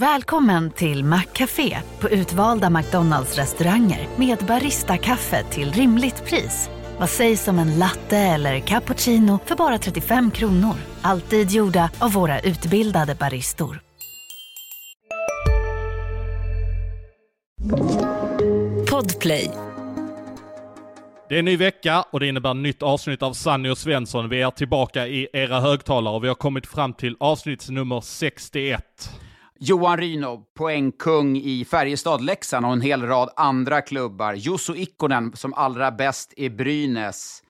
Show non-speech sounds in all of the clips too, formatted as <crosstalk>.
Välkommen till Maccafé på utvalda McDonalds restauranger med Baristakaffe till rimligt pris. Vad sägs om en latte eller cappuccino för bara 35 kronor? Alltid gjorda av våra utbildade baristor. Podplay. Det är en ny vecka och det innebär nytt avsnitt av Sanny och Svensson. Vi är tillbaka i era högtalare och vi har kommit fram till avsnitt nummer 61. Johan Ryno, poängkung i Färjestad, Leksand och en hel rad andra klubbar. Jusso Ikonen, som allra bäst i Brynäs.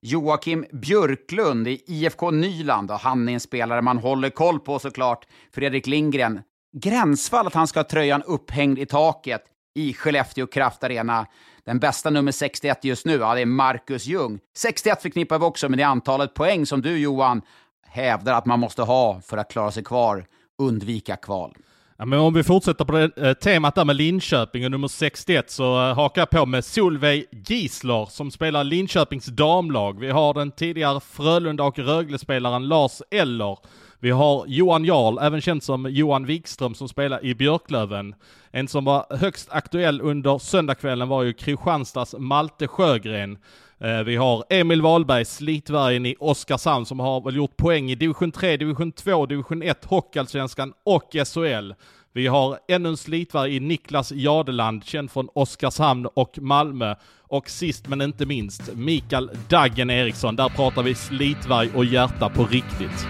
Joakim Björklund i IFK Nyland, och han är en spelare man håller koll på såklart. Fredrik Lindgren, gränsfall att han ska ha tröjan upphängd i taket i Skellefteå Kraft Arena. Den bästa nummer 61 just nu, ja, det är Marcus Ljung. 61 förknippar vi också med det antalet poäng som du Johan hävdar att man måste ha för att klara sig kvar, undvika kval. Ja, men om vi fortsätter på det eh, temat där med Linköping och nummer 61 så eh, hakar jag på med Solveig Gisler som spelar Linköpings damlag. Vi har den tidigare Frölunda och Rögle-spelaren Lars Eller. Vi har Johan Jarl, även känd som Johan Wikström, som spelar i Björklöven. En som var högst aktuell under söndagskvällen var ju Kristianstads Malte Sjögren. Eh, vi har Emil Wahlberg, Slitvargen i Oskarshamn, som har väl gjort poäng i division 3, division 2, division 1, Hockeyallsvenskan och SHL. Vi har ännu en slitvarg i Niklas Jadeland, känd från Oskarshamn och Malmö. Och sist men inte minst, Mikael Daggen Eriksson. Där pratar vi slitvarg och hjärta på riktigt.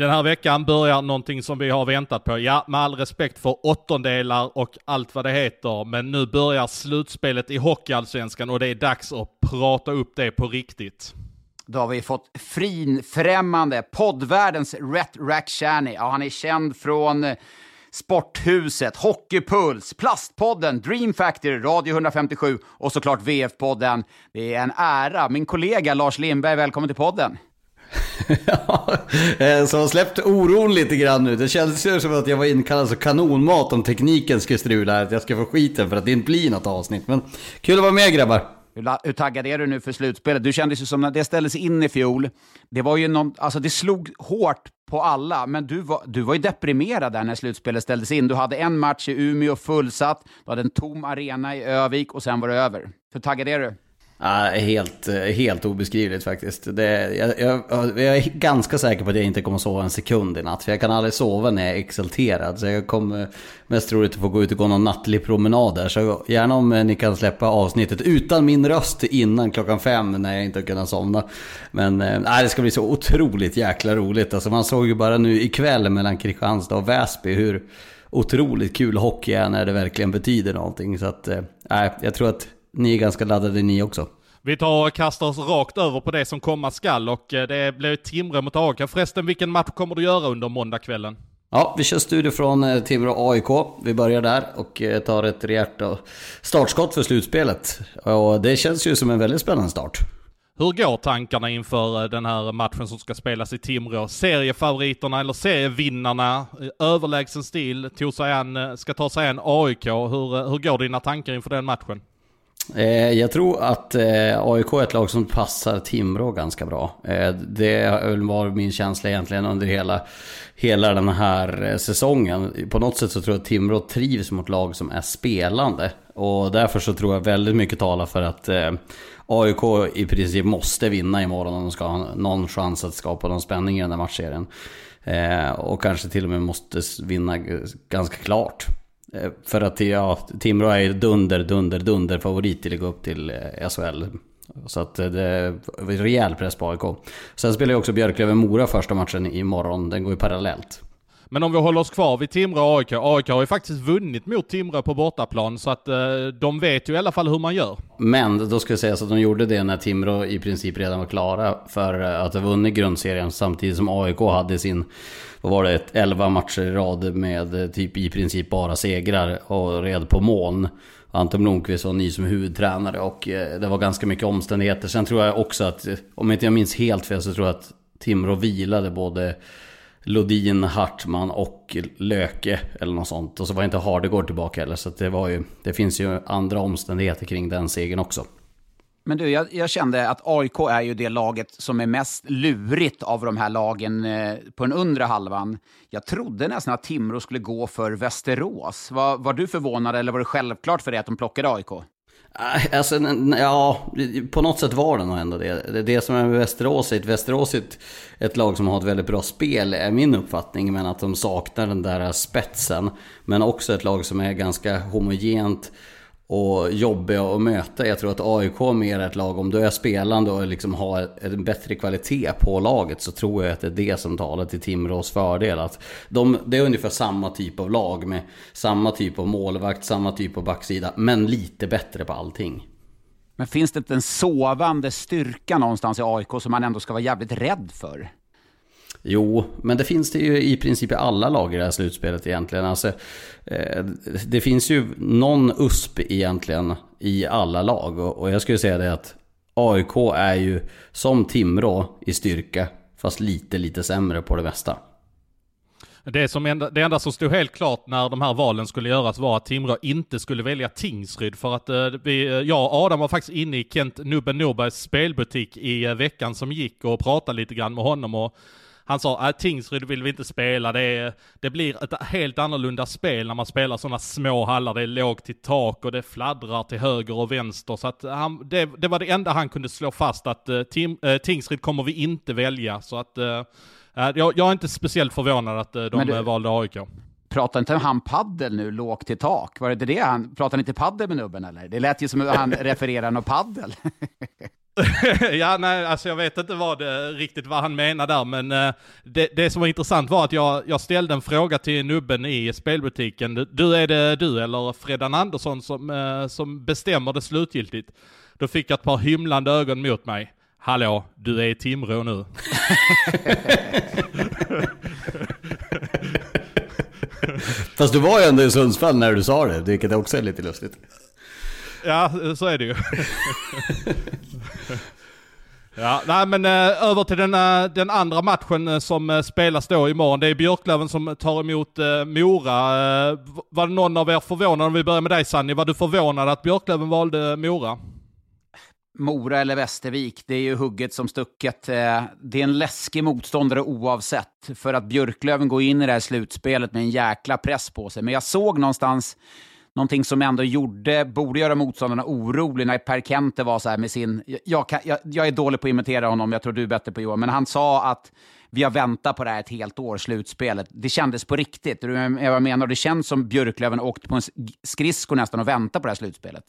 Den här veckan börjar någonting som vi har väntat på. Ja, med all respekt för åttondelar och allt vad det heter, men nu börjar slutspelet i Hockeyallsvenskan och det är dags att prata upp det på riktigt. Då har vi fått frinfrämmande poddvärldens Rhett Rakhshani. Ja, han är känd från Sporthuset, Hockeypuls, Plastpodden, Dream Factory, Radio 157 och såklart VF-podden. Det är en ära. Min kollega Lars Lindberg, välkommen till podden. <laughs> Ja, eh, så har släppt oron lite grann nu. Det kändes ju som att jag var inkallad som kanonmat om tekniken skulle strula här. Att jag ska få skiten för att det inte blir något avsnitt. Men kul att vara med grabbar. Hur, hur taggad är du nu för slutspelet? Du kändes ju som när det ställdes in i fjol. Det var ju någon, alltså det slog hårt på alla, men du var, du var ju deprimerad där när slutspelet ställdes in. Du hade en match i Umeå fullsatt, du hade en tom arena i Övik och sen var det över. Hur taggad är du? Ja, helt, helt obeskrivligt faktiskt. Det, jag, jag, jag är ganska säker på att jag inte kommer sova en sekund i natt. För jag kan aldrig sova när jag är exalterad. Så jag kommer mest troligt att få gå ut och gå någon nattlig promenad där. Så gärna om ni kan släppa avsnittet utan min röst innan klockan fem när jag inte har kunnat somna. Men äh, det ska bli så otroligt jäkla roligt. Alltså man såg ju bara nu ikväll mellan Kristianstad och Väsby hur otroligt kul hockey är när det verkligen betyder någonting. Så att, äh, jag tror att ni är ganska laddade ni också. Vi tar och kastar oss rakt över på det som komma skall och eh, det blir Timrå mot AIK. Förresten, vilken match kommer du göra under måndagskvällen? Ja, vi kör studio från eh, Timrå AIK. Vi börjar där och eh, tar ett rejält startskott för slutspelet. Och det känns ju som en väldigt spännande start. Hur går tankarna inför den här matchen som ska spelas i Timrå? Seriefavoriterna eller serievinnarna, i överlägsen stil, tog sig an, ska ta sig an AIK. Hur, hur går dina tankar inför den matchen? Eh, jag tror att eh, AIK är ett lag som passar Timrå ganska bra. Eh, det var min känsla egentligen under hela, hela den här eh, säsongen. På något sätt så tror jag att Timrå trivs mot lag som är spelande. Och därför så tror jag väldigt mycket talar för att eh, AIK i princip måste vinna imorgon om de ska ha någon chans att skapa någon spänning i den här matchserien. Eh, och kanske till och med måste vinna ganska klart. Eh, för att ja, Timrå är ju dunder, dunder, dunder favorit till att gå upp till eh, SHL. Så att eh, det är rejäl press på AIK. Sen spelar ju också Björklöven-Mora första matchen imorgon. Den går ju parallellt. Men om vi håller oss kvar vid Timrå och AIK. AIK har ju faktiskt vunnit mot Timrå på bortaplan så att eh, de vet ju i alla fall hur man gör. Men då ska jag säga så att de gjorde det när Timrå i princip redan var klara för eh, att ha vunnit grundserien samtidigt som AIK hade sin, vad var det, 11 matcher i rad med eh, typ i princip bara segrar och red på moln. Anton Blomqvist var ny som huvudtränare och eh, det var ganska mycket omständigheter. Sen tror jag också att, om inte jag minns helt fel, så tror jag att Timrå vilade både Lodin, Hartman och Löke eller något sånt. Och så var inte Hardegård tillbaka heller. Så det, var ju, det finns ju andra omständigheter kring den segern också. Men du, jag, jag, kände att AIK är ju det laget som är mest lurigt av de här lagen eh, på den undre halvan. Jag trodde nästan att Timrå skulle gå för Västerås. Var, var du förvånad eller var det självklart för dig att de plockade AIK? Äh, alltså, ja, på något sätt var det nog ändå det. Det som är med Västerås, ett Västerås är ett, lag som har ett väldigt bra spel, är min uppfattning. Men att de saknar den där spetsen. Men också ett lag som är ganska homogent och jobbiga att möta. Jag tror att AIK är mer ett lag, om du är spelande och liksom har en bättre kvalitet på laget så tror jag att det är det som talar till Timrås fördel. Att de, det är ungefär samma typ av lag med samma typ av målvakt, samma typ av backsida, men lite bättre på allting. Men finns det inte en sovande styrka någonstans i AIK som man ändå ska vara jävligt rädd för? Jo, men det finns det ju i princip i alla lag i det här slutspelet egentligen. Alltså, eh, det finns ju någon USP egentligen i alla lag. Och jag skulle säga det att AIK är ju som Timrå i styrka, fast lite, lite sämre på det mesta. Det, som enda, det enda som stod helt klart när de här valen skulle göras var att Timrå inte skulle välja Tingsryd för att eh, vi, eh, jag och Adam var faktiskt inne i Kent Nubben Norbergs spelbutik i eh, veckan som gick och pratade lite grann med honom och han sa att äh, Tingsryd vill vi inte spela, det, är, det blir ett helt annorlunda spel när man spelar sådana små hallar, det är lågt till tak och det fladdrar till höger och vänster. Så att han, det, det var det enda han kunde slå fast att uh, tim, uh, Tingsryd kommer vi inte välja. Så att uh, jag, jag, är inte speciellt förvånad att de du, valde AIK. Pratar inte han paddel nu, lågt till tak? Var det det han, pratar han inte paddel med nubben eller? Det lät ju som att han <laughs> refererar något paddel. <laughs> ja, nej, alltså jag vet inte vad det, riktigt vad han menar där, men eh, det, det, som var intressant var att jag, jag ställde en fråga till nubben i spelbutiken. Du, är det du eller Fredan Andersson som, eh, som bestämmer det slutgiltigt? Då fick jag ett par hymlande ögon mot mig. Hallå, du är i Timrå nu. <laughs> Fast du var ju ändå i Sundsvall när du sa det, vilket också är lite lustigt. Ja, så är det ju. ja, nej men eh, över till den, eh, den andra matchen eh, som eh, spelas då imorgon. Det är Björklöven som tar emot Mora. var det någon av er förvånad, om vi börjar med dig Sanni, var du förvånad att Björklöven valde Mora? Mora eller Västervik, det är ju hugget som stucket. Det är en läskig motståndare oavsett, för att Björklöven går in i det här slutspelet med en jäkla press på sig. Men jag såg någonstans någonting som ändå gjorde, borde göra motståndarna oroliga när Per Kente var så här med sin... Jag, kan, jag, jag, är dålig på att imitera honom, jag tror du är bättre på Johan, men han sa att vi har väntat på det här ett helt år, slutspelet. Det kändes på riktigt. Du, jag menar, det känns som Björklöven åkt på en skridsko nästan och väntat på det här slutspelet.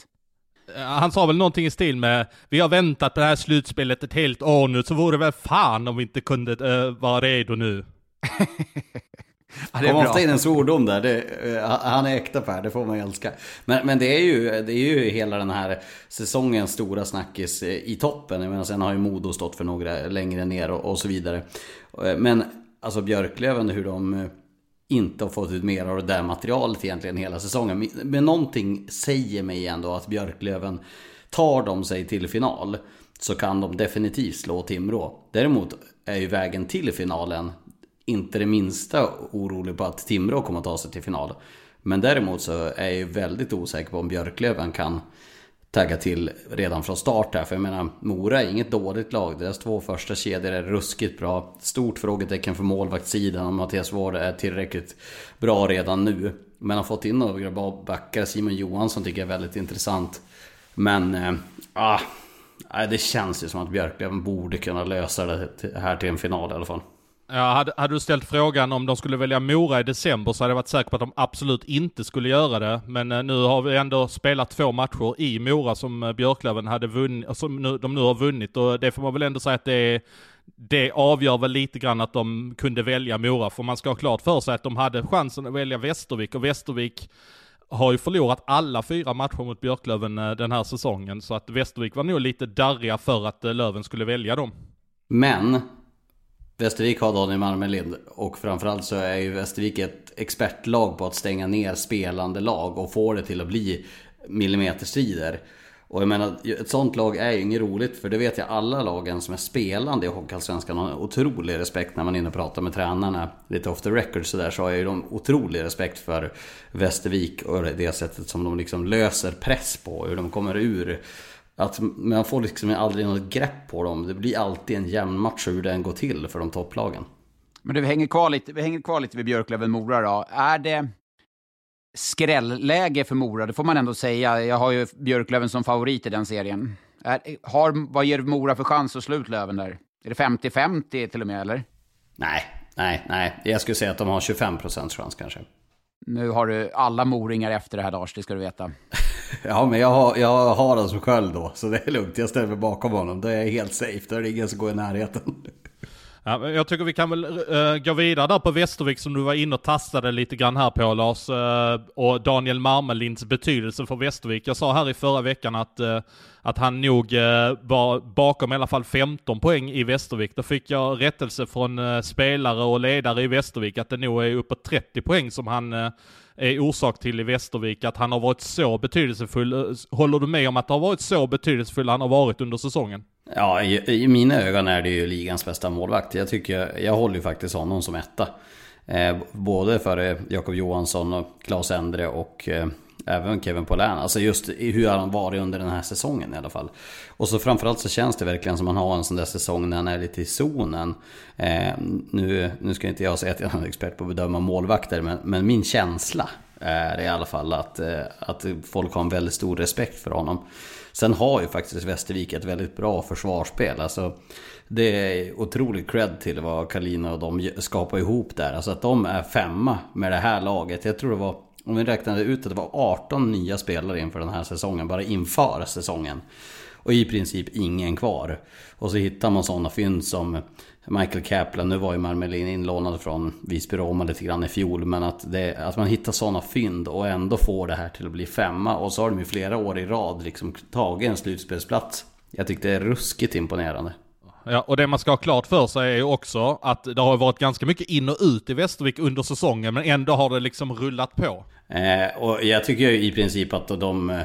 Han sa väl någonting i stil med Vi har väntat på det här slutspelet ett helt år nu, så vore det väl fan om vi inte kunde uh, vara redo nu. <laughs> Ja, det kommer ofta in en svordom där. Det, uh, han är äkta Per, det får man ju älska. Men, men det, är ju, det är ju hela den här säsongens stora snackis i toppen. Jag menar, sen har ju Modo stått för några längre ner och, och så vidare. Men alltså Björklöven, hur de inte har fått ut mer av det där materialet egentligen hela säsongen. Men någonting säger mig ändå att Björklöven tar de sig till final så kan de definitivt slå Timrå. Däremot är ju vägen till finalen inte det minsta orolig på att Timrå kommer att ta sig till final. Men däremot så är jag ju väldigt osäker på om Björklöven kan tagga till redan från start här. För jag menar, Mora är inget dåligt lag. Deras två första kedjor är ruskigt bra. Stort frågetecken för målvaktssidan om Mattias Ward är tillräckligt bra redan nu. Men har fått in några bra backar. Simon Johansson tycker jag är väldigt intressant. Men, äh, ah, det känns ju som att Björklöven borde kunna lösa det här till en final i alla fall. Ja, hade, hade, du ställt frågan om de skulle välja Mora i december så hade jag varit säker på att de absolut inte skulle göra det. Men eh, nu har vi ändå spelat två matcher i Mora som eh, Björklöven hade vunnit, eh, som nu, de nu har vunnit och det får man väl ändå säga att det, det avgör väl lite grann att de kunde välja Mora. För man ska ha klart för sig att de hade chansen att välja Västervik och Västervik har ju förlorat alla fyra matcher mot Björklöven eh, den här säsongen. Så att Västervik var nog lite darriga för att eh, Löven skulle välja dem. Men Västervik har Daniel Marmelind och framförallt så är ju Västervik ett expertlag på att stänga ner spelande lag och få det till att bli millimeterstrider. Och jag menar, ett sånt lag är ju inget roligt för det vet jag alla lagen som är spelande i Hockeyallsvenskan har en otrolig respekt när man är inne och pratar med tränarna. Lite off the record sådär så har ju de otrolig respekt för Västervik och det sättet som de liksom löser press på. Hur de kommer ur att man får liksom aldrig något grepp på dem. Det blir alltid en jämn match hur den går till för de topplagen. Men du, vi hänger kvar lite, vi hänger kvar lite vid Björklöven-Mora då. Är det skrällläge för Mora? Det får man ändå säga. Jag har ju Björklöven som favorit i den serien. Är, har, vad ger Mora för chans att slå ut Löven där? Är det 50-50 till och med, eller? Nej, nej, nej. Jag skulle säga att de har 25% chans kanske. Nu har du alla moringar efter det här Lars, det ska du veta. <laughs> <laughs> ja, men jag har, jag har den som sköld då, så det är lugnt. Jag ställer mig bakom honom. Då är jag helt safe. Då är det ingen som går i närheten. <laughs> Ja, jag tycker vi kan väl uh, gå vidare där på Västervik som du var inne och tastade lite grann här på Lars. Uh, och Daniel Marmelinds betydelse för Västervik. Jag sa här i förra veckan att, uh, att han nog var bakom i alla fall 15 poäng i Västervik. Då fick jag rättelse från spelare och ledare i Västervik att det nog är uppåt 30 poäng som han är orsak till i Västervik, att han har varit så betydelsefull. Eh, håller du med om att det har varit så betydelsefull han har varit under säsongen? Ja, i, i mina ögon är det ju ligans bästa målvakt. Jag tycker, jag håller ju faktiskt honom som etta. Eh, både för Jakob Johansson och Claes Endre och eh, även Kevin Polän. Alltså just hur han varit under den här säsongen i alla fall. Och så framförallt så känns det verkligen som att han har en sån där säsong när han är lite i zonen. Eh, nu, nu ska inte jag säga att jag är en expert på att bedöma målvakter, men, men min känsla är i alla fall att, eh, att folk har en väldigt stor respekt för honom. Sen har ju faktiskt Västervik ett väldigt bra försvarsspel. Alltså, det är otroligt cred till vad Kalina och de skapar ihop där. Alltså att de är femma med det här laget. Jag tror det var, om vi räknade ut att det var 18 nya spelare inför den här säsongen. Bara inför säsongen. Och i princip ingen kvar. Och så hittar man sådana fynd som Michael Kaplan, nu var ju Marmelin inlånad från Visby-Roma lite grann i fjol. Men att, det, att man hittar sådana fynd och ändå får det här till att bli femma. Och så har de ju flera år i rad liksom tagit en slutspelsplats. Jag tyckte det är ruskigt imponerande. Ja, och det man ska ha klart för sig är ju också att det har varit ganska mycket in och ut i Västervik under säsongen, men ändå har det liksom rullat på. Eh, och jag tycker ju i princip att de eh,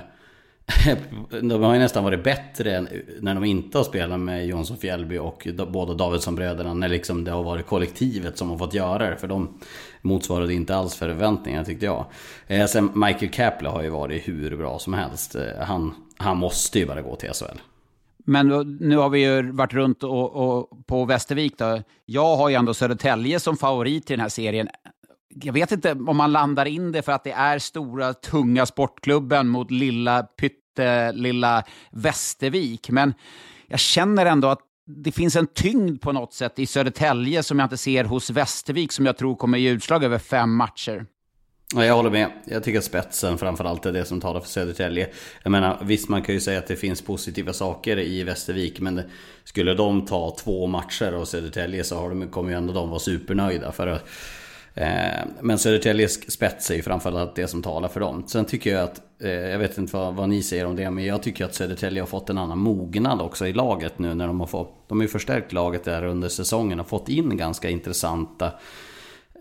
<laughs> de har ju nästan varit bättre när de inte har spelat med Jonsson Fjällby och båda Davidsson-bröderna. När liksom det har varit kollektivet som har fått göra det. För de motsvarade inte alls förväntningarna tyckte jag. Eh, sen Michael Kapla har ju varit hur bra som helst. Eh, han, han måste ju bara gå till SHL. Men nu har vi ju varit runt och, och på Västervik då. Jag har ju ändå Södertälje som favorit i den här serien jag vet inte om man landar in det för att det är stora, tunga sportklubben mot lilla, pyttelilla Västervik. Men jag känner ändå att det finns en tyngd på något sätt i Södertälje som jag inte ser hos Västervik som jag tror kommer ge utslag över fem matcher. Ja, jag håller med. Jag tycker att spetsen framförallt är det som talar för Södertälje. Jag menar, visst man kan ju säga att det finns positiva saker i Västervik. Men skulle de ta två matcher av Södertälje så har de, kommer ju ändå de vara supernöjda. För att Eh, men Södertäljes spets är ju framförallt det som talar för dem. Sen tycker jag att, eh, jag vet inte vad, vad, ni säger om det, men jag tycker att Södertälje har fått en annan mognad också i laget nu när de har fått, de har ju förstärkt laget där under säsongen och fått in ganska intressanta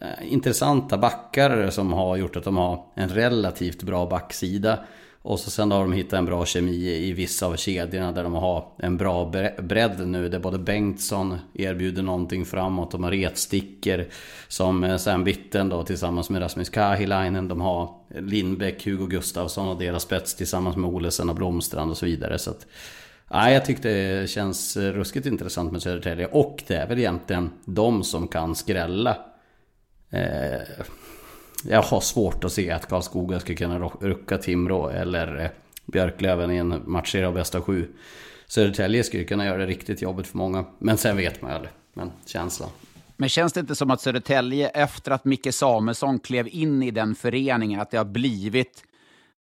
Eh, intressanta backar som har gjort att de har en relativt bra backsida. Och så sen har de hittat en bra kemi i vissa av kedjorna där de har en bra bredd nu. Där både Bengtsson erbjuder någonting framåt. De har retsticker som eh, Sam Bitten då tillsammans med Rasmus Kahilainen. De har Lindbäck, Hugo Gustafsson och deras spets tillsammans med Olesen och Blomstrand och så vidare. Så att, ja, jag tyckte det känns ruskigt intressant med Södertälje. Och det är väl egentligen de som kan skrälla. Eh, jag har svårt att se att Karlskoga ska kunna rucka Timrå eller eh, Björklöven i en matchserie av bästa sju. Södertälje skulle kunna göra det riktigt jobbigt för många. Men sen vet man ju aldrig. Men känslan. Men känns det inte som att Södertälje, efter att Micke Samuelsson klev in i den föreningen, att det har blivit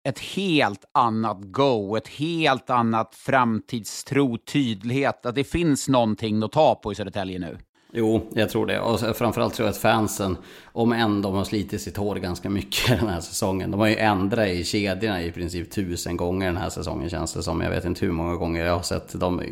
ett helt annat go, ett helt annat framtidstro, tydlighet, att det finns någonting att ta på i Södertälje nu? Jo, jag tror det. Och framförallt tror jag att fansen, om än de har slitit sitt hår ganska mycket <laughs> den här säsongen. De har ju ändrat i kedjorna i princip tusen gånger den här säsongen känns det som. Jag vet inte hur många gånger jag har sett dem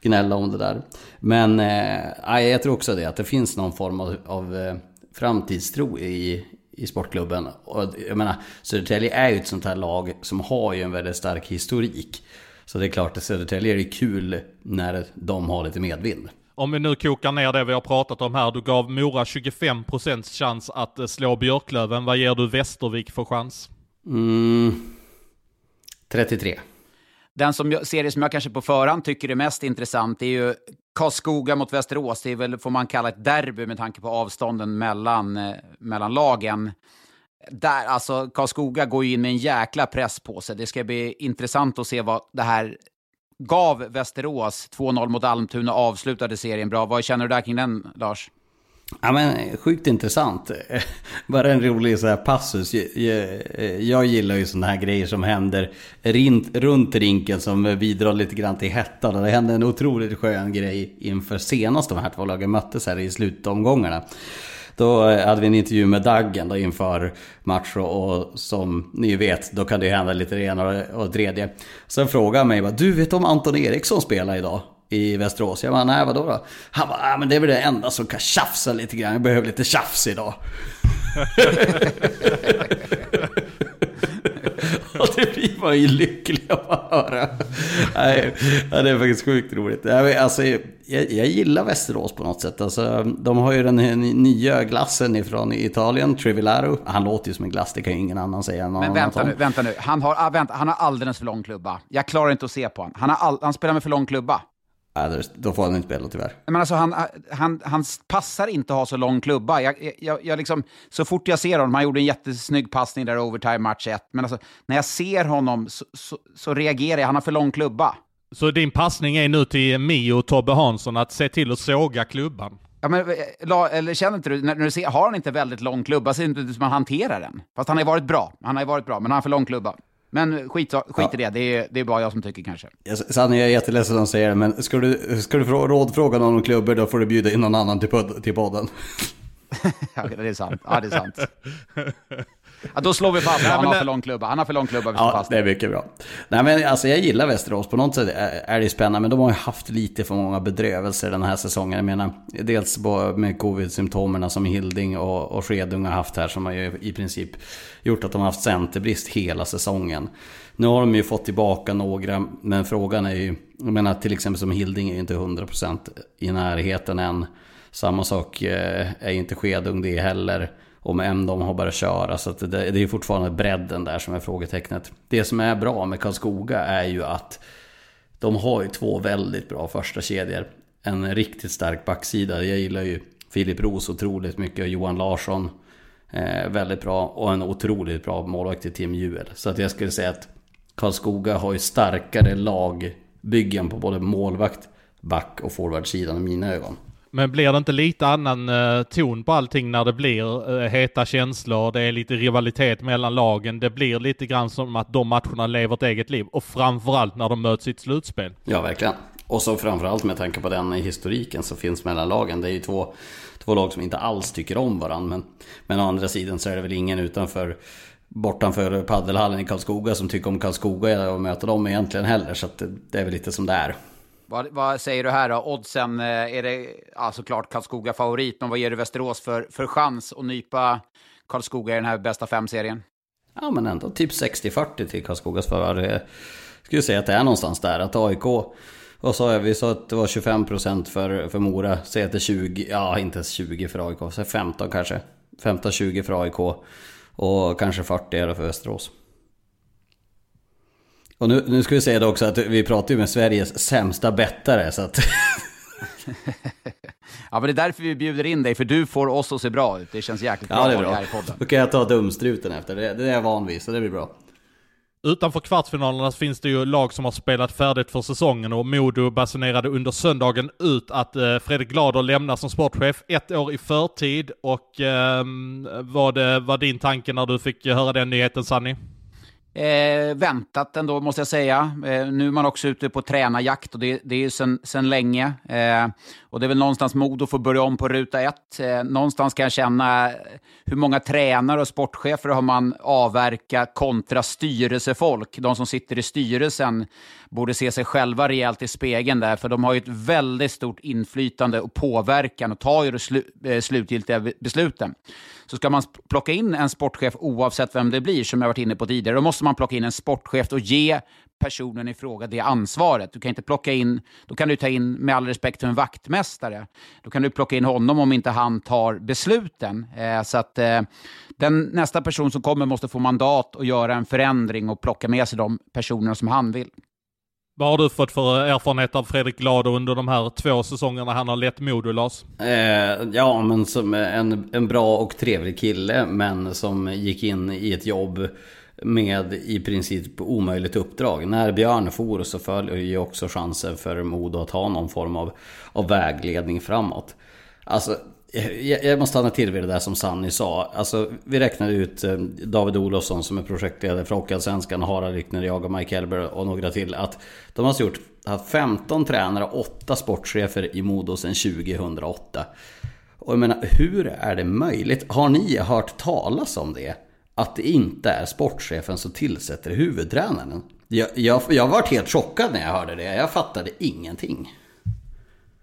gnälla om det där. Men eh, jag tror också det, att det finns någon form av, av eh, framtidstro i, i sportklubben. Och jag menar, Södertälje är ju ett sånt här lag som har ju en väldigt stark historik. Så det är klart att Södertälje är kul när de har lite medvind. Om vi nu kokar ner det vi har pratat om här. Du gav Mora 25% chans att eh, slå Björklöven. Vad ger du Västervik för chans? Mm, 33. Den som jag, serie som jag kanske på förhand tycker är mest intressant är ju Karlskoga mot Västerås. Det är väl, får man kalla ett derby med tanke på avstånden mellan, eh, mellan lagen. Där, alltså, Karlskoga går ju in med en jäkla press på sig. Det ska bli intressant att se vad det här gav Västerås. 2-0 mot Almtuna och avslutade serien bra. Vad känner du där kring den, Lars? Ja men sjukt intressant. <laughs> Bara en rolig så här passus. Jag, jag gillar ju sådana här grejer som händer runt rinken som bidrar lite grann till hettan. Det hände en otroligt skön grej inför senast de här två lagen möttes här i slutomgångarna. Då hade vi en intervju med Daggen då inför match och som ni vet, då kan det hända lite det ena och det tredje. Sen frågade han mig du vet om Anton Eriksson spelar idag? i Västerås. Jag bara, nej vadå då? Han bara, ah, men det är väl det enda som kan tjafsa lite grann. Jag behöver lite tjafs idag. <laughs> <laughs> Blir man ju lycklig av att höra. Nej, det är faktiskt sjukt roligt. Alltså, jag, jag gillar Västerås på något sätt. Alltså, de har ju den nya glassen ifrån Italien, Trivillaro. Han låter ju som en glass, det kan ju ingen annan säga. Men vänta nu, vänta nu. Han har, ah, vänta, han har alldeles för lång klubba. Jag klarar inte att se på honom. Han, har all, han spelar med för lång klubba. Nej, då får han inte spela tyvärr. Men alltså, han, han, han passar inte att ha så lång klubba. Jag, jag, jag liksom, så fort jag ser honom, han gjorde en jättesnygg passning där i overtime match 1, men alltså, när jag ser honom så, så, så, reagerar jag, han har för lång klubba. Så din passning är nu till Mio och Tobbe Hansson att se till att såga klubban? Ja, men, eh, eller känner inte du, när, du ser, har han inte väldigt lång klubba, så är det inte ut som han hanterar den. Fast han har varit bra, han har varit bra, men han har för lång klubba. Men skit, skit ja. i det, det är, det är bara jag som tycker kanske. Sanne, jag är jätteledsen att säga det, men ska du, ska du rådfråga någon om klubbor, då får du bjuda in någon annan till, pod till podden. <laughs> ja, det är sant. Ja, det är sant. <laughs> Ja, då slår vi fast han har för lång klubba. Han har för lång klubba. Vi ja, fast. det är mycket bra. Nej, men alltså jag gillar Västerås. På något sätt är det spännande. Men de har ju haft lite för många bedrövelser den här säsongen. Jag menar, dels med covid-symptomerna som Hilding och, och Skedung har haft här. Som har ju i princip gjort att de har haft centerbrist hela säsongen. Nu har de ju fått tillbaka några, men frågan är ju... Jag menar till exempel som Hilding är ju inte 100% i närheten än. Samma sak eh, är inte Skedung det heller. Och med M de har börjat köra. Så alltså det, det är fortfarande bredden där som är frågetecknet. Det som är bra med Karlskoga är ju att de har ju två väldigt bra första kedjor. En riktigt stark backsida. Jag gillar ju Filip Roos otroligt mycket och Johan Larsson. Eh, väldigt bra. Och en otroligt bra målvakt i Tim Juel. Så att jag skulle säga att Karlskoga har ju starkare lagbyggen på både målvakt, back och forwardsidan i mina ögon. Men blir det inte lite annan uh, ton på allting när det blir uh, heta känslor, det är lite rivalitet mellan lagen, det blir lite grann som att de matcherna lever ett eget liv och framförallt när de möts i ett slutspel. Ja, verkligen. Och så framförallt med tanke på den historiken som finns mellan lagen. Det är ju två, två lag som inte alls tycker om varandra. Men, men å andra sidan så är det väl ingen utanför bortanför paddelhallen i Karlskoga som tycker om Karlskoga och möta dem egentligen heller. Så det, det är väl lite som det är. Vad, vad, säger du här då? Oddsen, eh, är det ja, såklart Karlskoga favorit, men vad ger du Västerås för, för chans att nypa Karlskoga i den här bästa fem-serien? Ja, men ändå typ 60-40 till Karlskogas favör. Jag skulle säga att det är någonstans där, att AIK vad sa jag? Vi sa att det var 25% för, för Mora. Säg att det är 20, ja inte ens 20 för AIK. Säg 15 kanske. 15-20 för AIK. Och kanske 40 är det för Västerås. Och nu, nu ska vi säga det också att vi pratar ju med Sveriges sämsta bettare så att... <laughs> ja men det är därför vi bjuder in dig, för du får oss att se bra ut. Det känns jäkligt bra, ja, det är bra. här i podden. Då kan jag ta dumstruten efter, det, det är jag van vid, så det blir bra. Utanför kvartsfinalerna finns det ju lag som har spelat färdigt för säsongen och Modo basunerade under söndagen ut att eh, Fredrik Glader lämnar som sportchef ett år i förtid. Och eh, vad var din tanke när du fick höra den nyheten Sanni? Eh, väntat ändå, måste jag säga. Eh, nu är man också ute på tränarjakt och det, det är ju sen, sen länge. Eh, och det är väl någonstans mod att få börja om på ruta ett. Eh, någonstans kan jag känna eh, hur många tränare och sportchefer har man avverkat kontra styrelsefolk. De som sitter i styrelsen borde se sig själva rejält i spegeln där, för de har ju ett väldigt stort inflytande och påverkan och tar ju de slu, eh, slutgiltiga besluten. Så ska man plocka in en sportchef oavsett vem det blir, som jag varit inne på tidigare, då måste man plocka in en sportchef och ge personen i fråga det ansvaret. Du kan inte plocka in, då kan du ta in, med all respekt för en vaktmästare, då kan du plocka in honom om inte han tar besluten. Eh, så att eh, den nästa person som kommer måste få mandat att göra en förändring och plocka med sig de personerna som han vill. Vad har du fått för erfarenhet av Fredrik Glad under de här två säsongerna han har lett Modo, Lars? Eh, ja, men som en, en bra och trevlig kille, men som gick in i ett jobb med i princip omöjligt uppdrag. När Björn for så följer ju också chansen för Modo att ha någon form av, av vägledning framåt. Alltså, jag måste stanna till vid det där som Sanni sa. Alltså, vi räknade ut eh, David Olofsson som är projektledare för Hockeyallsvenskan, Harald Rickner, jag och Mike Elber och några till. Att de har gjort, haft 15 tränare och 8 sportchefer i Modo sedan 2008. Och jag menar, hur är det möjligt? Har ni hört talas om det? Att det inte är sportchefen som tillsätter huvudtränaren? Jag, jag, jag varit helt chockad när jag hörde det. Jag fattade ingenting.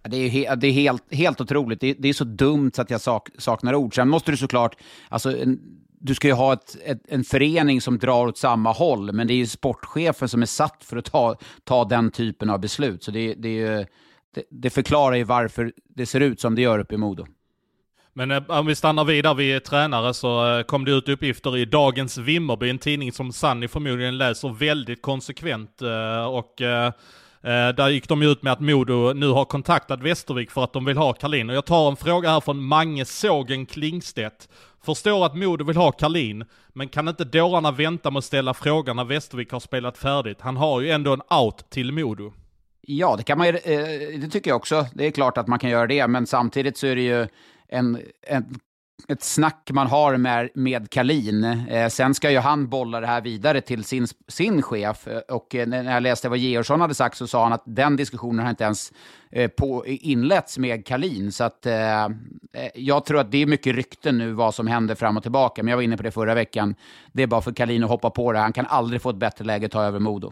Det är, he det är helt, helt otroligt. Det är, det är, så dumt så att jag sak saknar ord. Sen måste du såklart, alltså, en, du ska ju ha ett, ett, en förening som drar åt samma håll, men det är ju sportchefen som är satt för att ta, ta den typen av beslut. Så det, det, är, det, det förklarar ju varför det ser ut som det gör uppe i Modo. Men eh, om vi stannar vidare vid tränare så eh, kom det ut uppgifter i Dagens Vimmerby, en tidning som Sanni förmodligen läser väldigt konsekvent. Eh, och eh, eh, där gick de ut med att Modo nu har kontaktat Västervik för att de vill ha Karlin. Och jag tar en fråga här från Mange Sågen Klingstedt. Förstår att Modo vill ha Karlin, men kan inte dårarna vänta med att ställa frågan när Västervik har spelat färdigt? Han har ju ändå en out till Modo. Ja, det kan man ju, eh, det tycker jag också. Det är klart att man kan göra det, men samtidigt så är det ju en, en ett snack man har med, med Kalin. Eh, sen ska ju han bolla det här vidare till sin, sin chef. Eh, och eh, när jag läste vad Georgsson hade sagt så sa han att den diskussionen har inte ens eh, på, inletts med Kalin. Så att, eh, eh, jag tror att det är mycket rykten nu vad som händer fram och tillbaka. Men jag var inne på det förra veckan. Det är bara för Kalin att hoppa på det. Han kan aldrig få ett bättre läge att ta över Modo.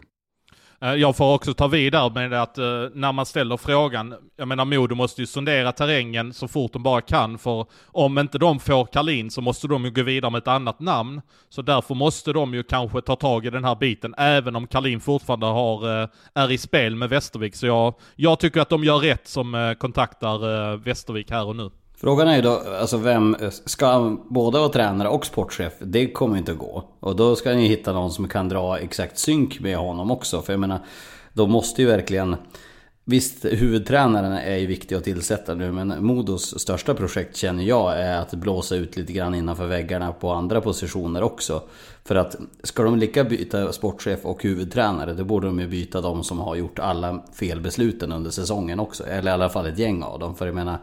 Eh, jag får också ta vidare med att eh, när man ställer frågan, jag menar Modo måste ju sondera terrängen så fort de bara kan, för om inte de får Karlin så måste de ju gå vidare med ett annat namn. Så därför måste de ju kanske ta tag i den här biten, även om Karlin fortfarande har, eh, är i spel med Västervik. Så jag, jag tycker att de gör rätt som kontaktar Västervik här och nu. Frågan är ju då, alltså vem, ska han både vara tränare och sportchef? Det kommer inte att gå. Och då ska ni hitta någon som kan dra exakt synk med honom också. För jag menar, då måste ju verkligen... Visst, huvudtränaren är ju viktig att tillsätta nu, men Modos största projekt känner jag är att blåsa ut lite grann innanför väggarna på andra positioner också. För att ska de lika byta sportchef och huvudtränare, då borde de ju byta de som har gjort alla felbesluten under säsongen också. Eller i alla fall ett gäng av dem. För jag menar,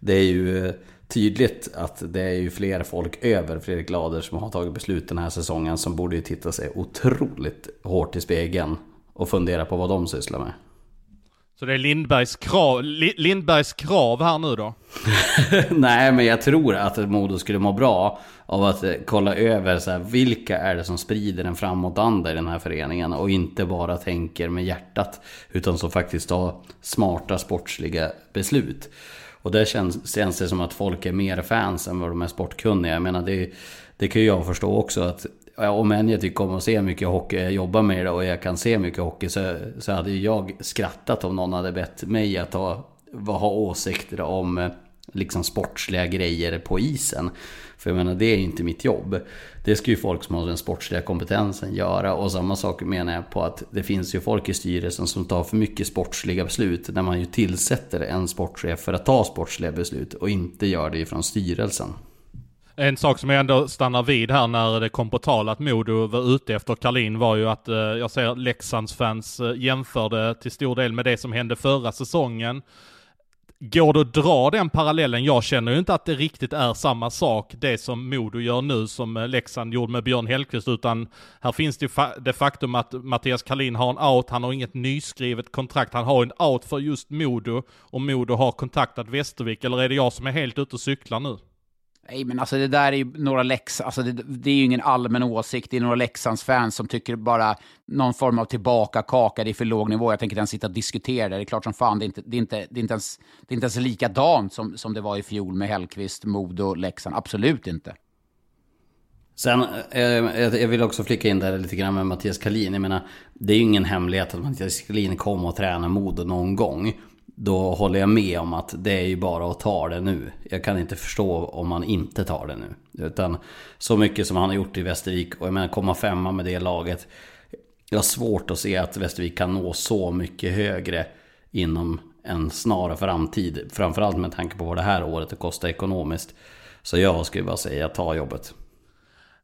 det är ju tydligt att det är ju fler folk över Fredrik Lader som har tagit beslut den här säsongen som borde ju titta sig otroligt hårt i spegeln och fundera på vad de sysslar med. Så det är Lindbergs krav, Lindbergs krav här nu då? <laughs> Nej, men jag tror att Modo skulle må bra av att kolla över så här, vilka är det som sprider en framåtanda i den här föreningen och inte bara tänker med hjärtat utan som faktiskt tar smarta sportsliga beslut. Och där känns, känns det som att folk är mer fans än vad de är sportkunniga. Jag menar det, det kan ju jag förstå också att om än jag tycker om att se mycket hockey, jag jobbar med det och jag kan se mycket hockey så, så hade jag skrattat om någon hade bett mig att ha, ha åsikter om eh, liksom sportsliga grejer på isen. För jag menar, det är inte mitt jobb. Det ska ju folk som har den sportsliga kompetensen göra. Och samma sak menar jag på att det finns ju folk i styrelsen som tar för mycket sportsliga beslut. När man ju tillsätter en sportchef för att ta sportsliga beslut och inte gör det ifrån styrelsen. En sak som jag ändå stannar vid här när det kom på tal att Modo var ute efter Karlin var ju att eh, jag ser Leksands fans eh, jämförde till stor del med det som hände förra säsongen. Går det att dra den parallellen? Jag känner ju inte att det riktigt är samma sak, det som Modo gör nu som eh, Leksand gjorde med Björn Hellkvist, utan här finns det fa det faktum att Mattias Kalin har en out, han har inget nyskrivet kontrakt, han har en out för just Modo, och Modo har kontaktat Västervik, eller är det jag som är helt ute och cyklar nu? Nej, men alltså det där är ju några Lex, alltså det, det, är ju ingen allmän åsikt. Det är några Leksands-fans som tycker bara någon form av tillbaka kaka, det är för låg nivå. Jag tänker inte ens sitta och diskutera det. Det är klart som fan, det är inte, det är inte, det är inte, ens, det är inte ens likadant som, som det var i fjol med Hellkvist, Modo, Leksand. Absolut inte. Sen, eh, jag vill också flika in där lite grann med Mattias Kalin. Jag menar, det är ju ingen hemlighet att Mattias Kalin kom och tränade Modo någon gång. Då håller jag med om att det är ju bara att ta det nu. Jag kan inte förstå om man inte tar det nu. Utan så mycket som han har gjort i Västervik och jag menar komma femma med det laget. Jag har svårt att se att Västervik kan nå så mycket högre inom en snar framtid. Framförallt med tanke på vad det här året kostar ekonomiskt. Så jag skulle bara säga ta jobbet.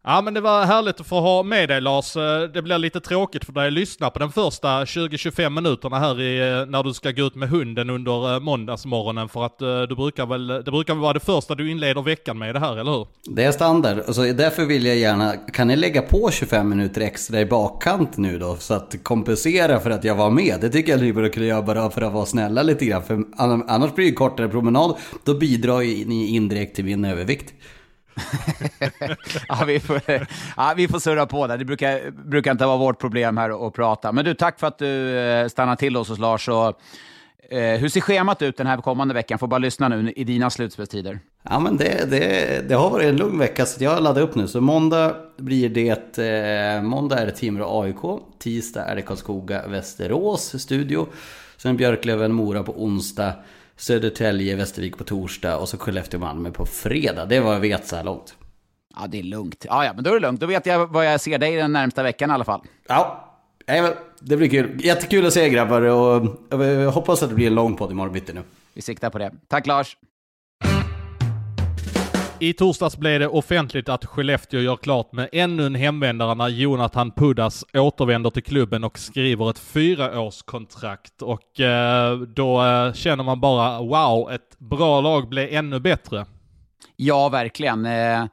Ja men det var härligt att få ha med dig Lars. Eh, det blir lite tråkigt för dig att lyssna på den första 20-25 minuterna här i, eh, när du ska gå ut med hunden under eh, måndagsmorgonen för att du brukar väl, det brukar väl vara det första du inleder veckan med det här, eller hur? Det är standard, alltså, därför vill jag gärna, kan ni lägga på 25 minuter extra i bakkant nu då? Så att kompensera för att jag var med. Det tycker jag ni borde kunna göra bara för att vara snälla lite grann. För annars blir det kortare promenad, då bidrar ni indirekt till min övervikt. <laughs> ja, vi, får, ja, vi får surra på där. Det brukar, brukar inte vara vårt problem här att prata. Men du, tack för att du eh, stannar till oss hos Lars. Och, eh, hur ser schemat ut den här kommande veckan? Får bara lyssna nu i dina slutspelstider. Ja, men det, det, det har varit en lugn vecka, så jag laddar upp nu. Så måndag blir det... Eh, måndag är det Timrå AIK. Tisdag är det Karlskoga Västerås studio. Sen Björklöven Mora på onsdag. Södertälje, Västervik på torsdag och så Skellefteå-Malmö på fredag. Det är vad jag vet så här långt. Ja, det är lugnt. Ja, ja, men då är det lugnt. Då vet jag vad jag ser dig den närmsta veckan i alla fall. Ja, det blir kul. Jättekul att se grabbar och jag hoppas att det blir en lång podd imorgon bitti nu. Vi siktar på det. Tack Lars! I torsdags blev det offentligt att Skellefteå gör klart med ännu en hemvändare när Jonathan Pudas återvänder till klubben och skriver ett fyraårskontrakt. Och eh, då eh, känner man bara wow, ett bra lag blev ännu bättre. Ja, verkligen. Eh,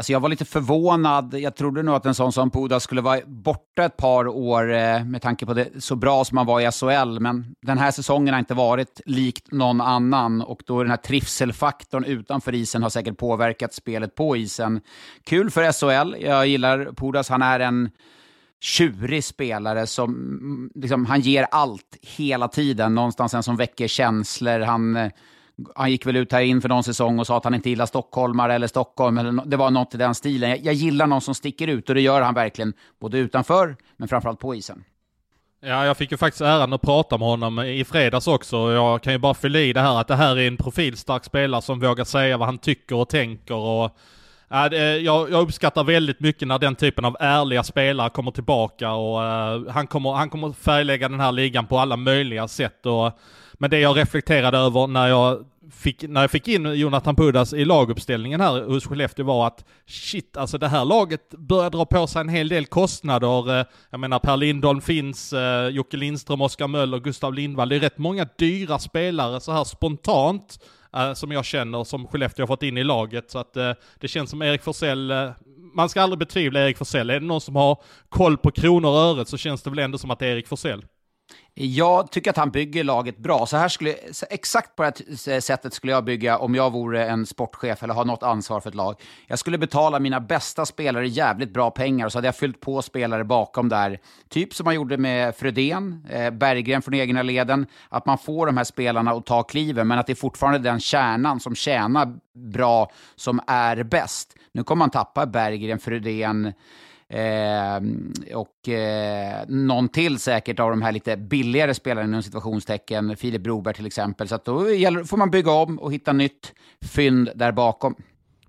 Alltså jag var lite förvånad. Jag trodde nog att en sån som Puda skulle vara borta ett par år eh, med tanke på det så bra som han var i SHL. Men den här säsongen har inte varit likt någon annan och då den här trivselfaktorn utanför isen har säkert påverkat spelet på isen. Kul för SHL. Jag gillar Pudas. Han är en tjurig spelare som mm, liksom, han ger allt hela tiden. Någonstans en som väcker känslor. Han eh, han gick väl ut här inför någon säsong och sa att han inte gillar stockholmare eller Stockholm. Eller det var något i den stilen. Jag, jag gillar någon som sticker ut och det gör han verkligen. Både utanför, men framförallt på isen. Ja, jag fick ju faktiskt äran att prata med honom i fredags också. Jag kan ju bara fylla i det här att det här är en profilstark spelare som vågar säga vad han tycker och tänker. Och, det, jag, jag, uppskattar väldigt mycket när den typen av ärliga spelare kommer tillbaka och eh, han, kommer, han kommer färglägga den här ligan på alla möjliga sätt. Och, men det jag reflekterade över när jag fick, när jag fick in Jonathan Pudas i laguppställningen här hos Skellefteå var att shit, alltså det här laget börjar dra på sig en hel del kostnader. Eh, jag menar Per Lindholm finns, eh, Jocke Lindström, Oskar Möller, Gustav Lindvall. Det är rätt många dyra spelare så här spontant eh, som jag känner som Skellefteå har fått in i laget. Så att det känns som Erik Forsell man ska aldrig betvivla Erik Forsell. Är det någon som har koll på kronor och öret så känns det väl ändå som att det är Erik Forsell. Jag tycker att han bygger laget bra. Så här skulle, exakt på det här sättet skulle jag bygga om jag vore en sportchef eller har något ansvar för ett lag. Jag skulle betala mina bästa spelare jävligt bra pengar och så hade jag fyllt på spelare bakom där. Typ som man gjorde med Fredén, eh, Berggren från egna leden. Att man får de här spelarna att ta kliven, men att det är fortfarande den kärnan som tjänar bra som är bäst. Nu kommer man tappa Berggren, Fredén, Eh, och eh, någon till säkert av de här lite billigare spelarna inom situationstecken, Filip Broberg till exempel. Så att då gäller, får man bygga om och hitta nytt fynd där bakom.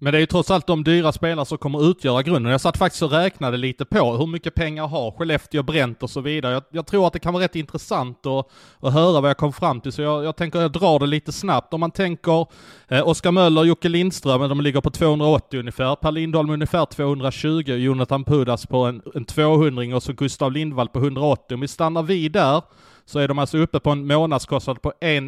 Men det är ju trots allt de dyra spelare som kommer utgöra grunden. Jag satt faktiskt och räknade lite på hur mycket pengar har Skellefteå bränt och så vidare. Jag, jag tror att det kan vara rätt intressant att, att höra vad jag kom fram till, så jag, jag tänker jag drar det lite snabbt. Om man tänker eh, Oskar Möller, Jocke Lindström, de ligger på 280 ungefär. Per Lindholm ungefär 220, Jonathan Pudas på en, en 200 och så Gustav Lindvall på 180. Om vi stannar vid där så är de alltså uppe på en månadskostnad på 1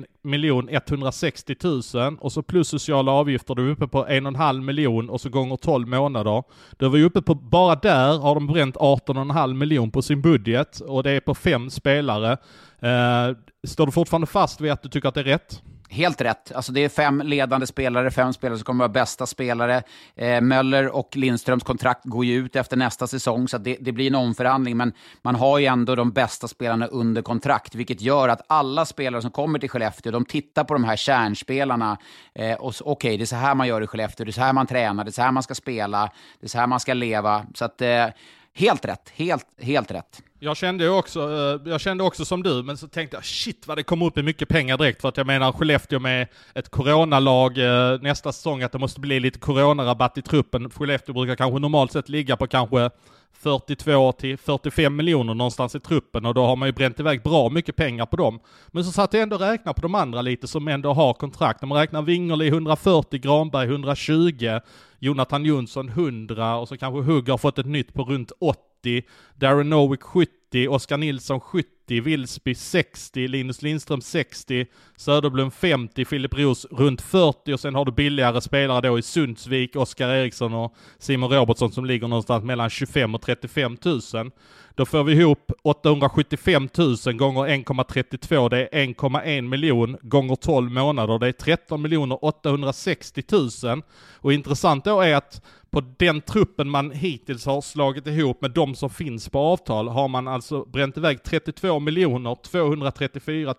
160 000 och så plus sociala avgifter, då är vi uppe på 1,5 miljon och så gånger 12 månader. Då är vi uppe på, bara där har de bränt 18,5 miljon på sin budget och det är på fem spelare. Eh, står du fortfarande fast vid att du tycker att det är rätt? Helt rätt. Alltså det är fem ledande spelare, fem spelare som kommer att vara bästa spelare. Eh, Möller och Lindströms kontrakt går ju ut efter nästa säsong, så det, det, blir en omförhandling. Men man har ju ändå de bästa spelarna under kontrakt, vilket gör att alla spelare som kommer till Skellefteå, de tittar på de här kärnspelarna. Eh, och Okej, okay, det är så här man gör i Skellefteå, det är så här man tränar, det är så här man ska spela, det är så här man ska leva. Så att, eh, helt rätt, helt, helt rätt. Jag kände också, eh, jag kände också som du, men så tänkte jag shit vad det kommer upp i mycket pengar direkt. För att jag menar Skellefteå med ett coronalag eh, nästa säsong, att det måste bli lite coronarabatt i truppen. Skellefteå brukar kanske normalt sett ligga på kanske 42 till 45 miljoner någonstans i truppen och då har man ju bränt iväg bra mycket pengar på dem. Men så satt jag ändå och räknade på de andra lite som ändå har kontrakt. När man räknar Wingerli 140, Granberg 120, Jonathan Jonsson 100 och så kanske Hugg har fått ett nytt på runt 80, Darren Nowick 70, Oskar Nilsson 70, Vilsby 60, Linus Lindström 60, Söderblom 50, Filip Roos runt 40 och sen har du billigare spelare då i Sundsvik, Oskar Eriksson och Simon Robertsson som ligger någonstans mellan 25 och 35 000. Då får vi ihop 875 000 gånger 1,32, det är 1,1 miljon gånger 12 månader, det är 13 miljoner 860 000. Och intressant då är att på den truppen man hittills har slagit ihop med de som finns på avtal har man alltså bränt iväg 32 miljoner 234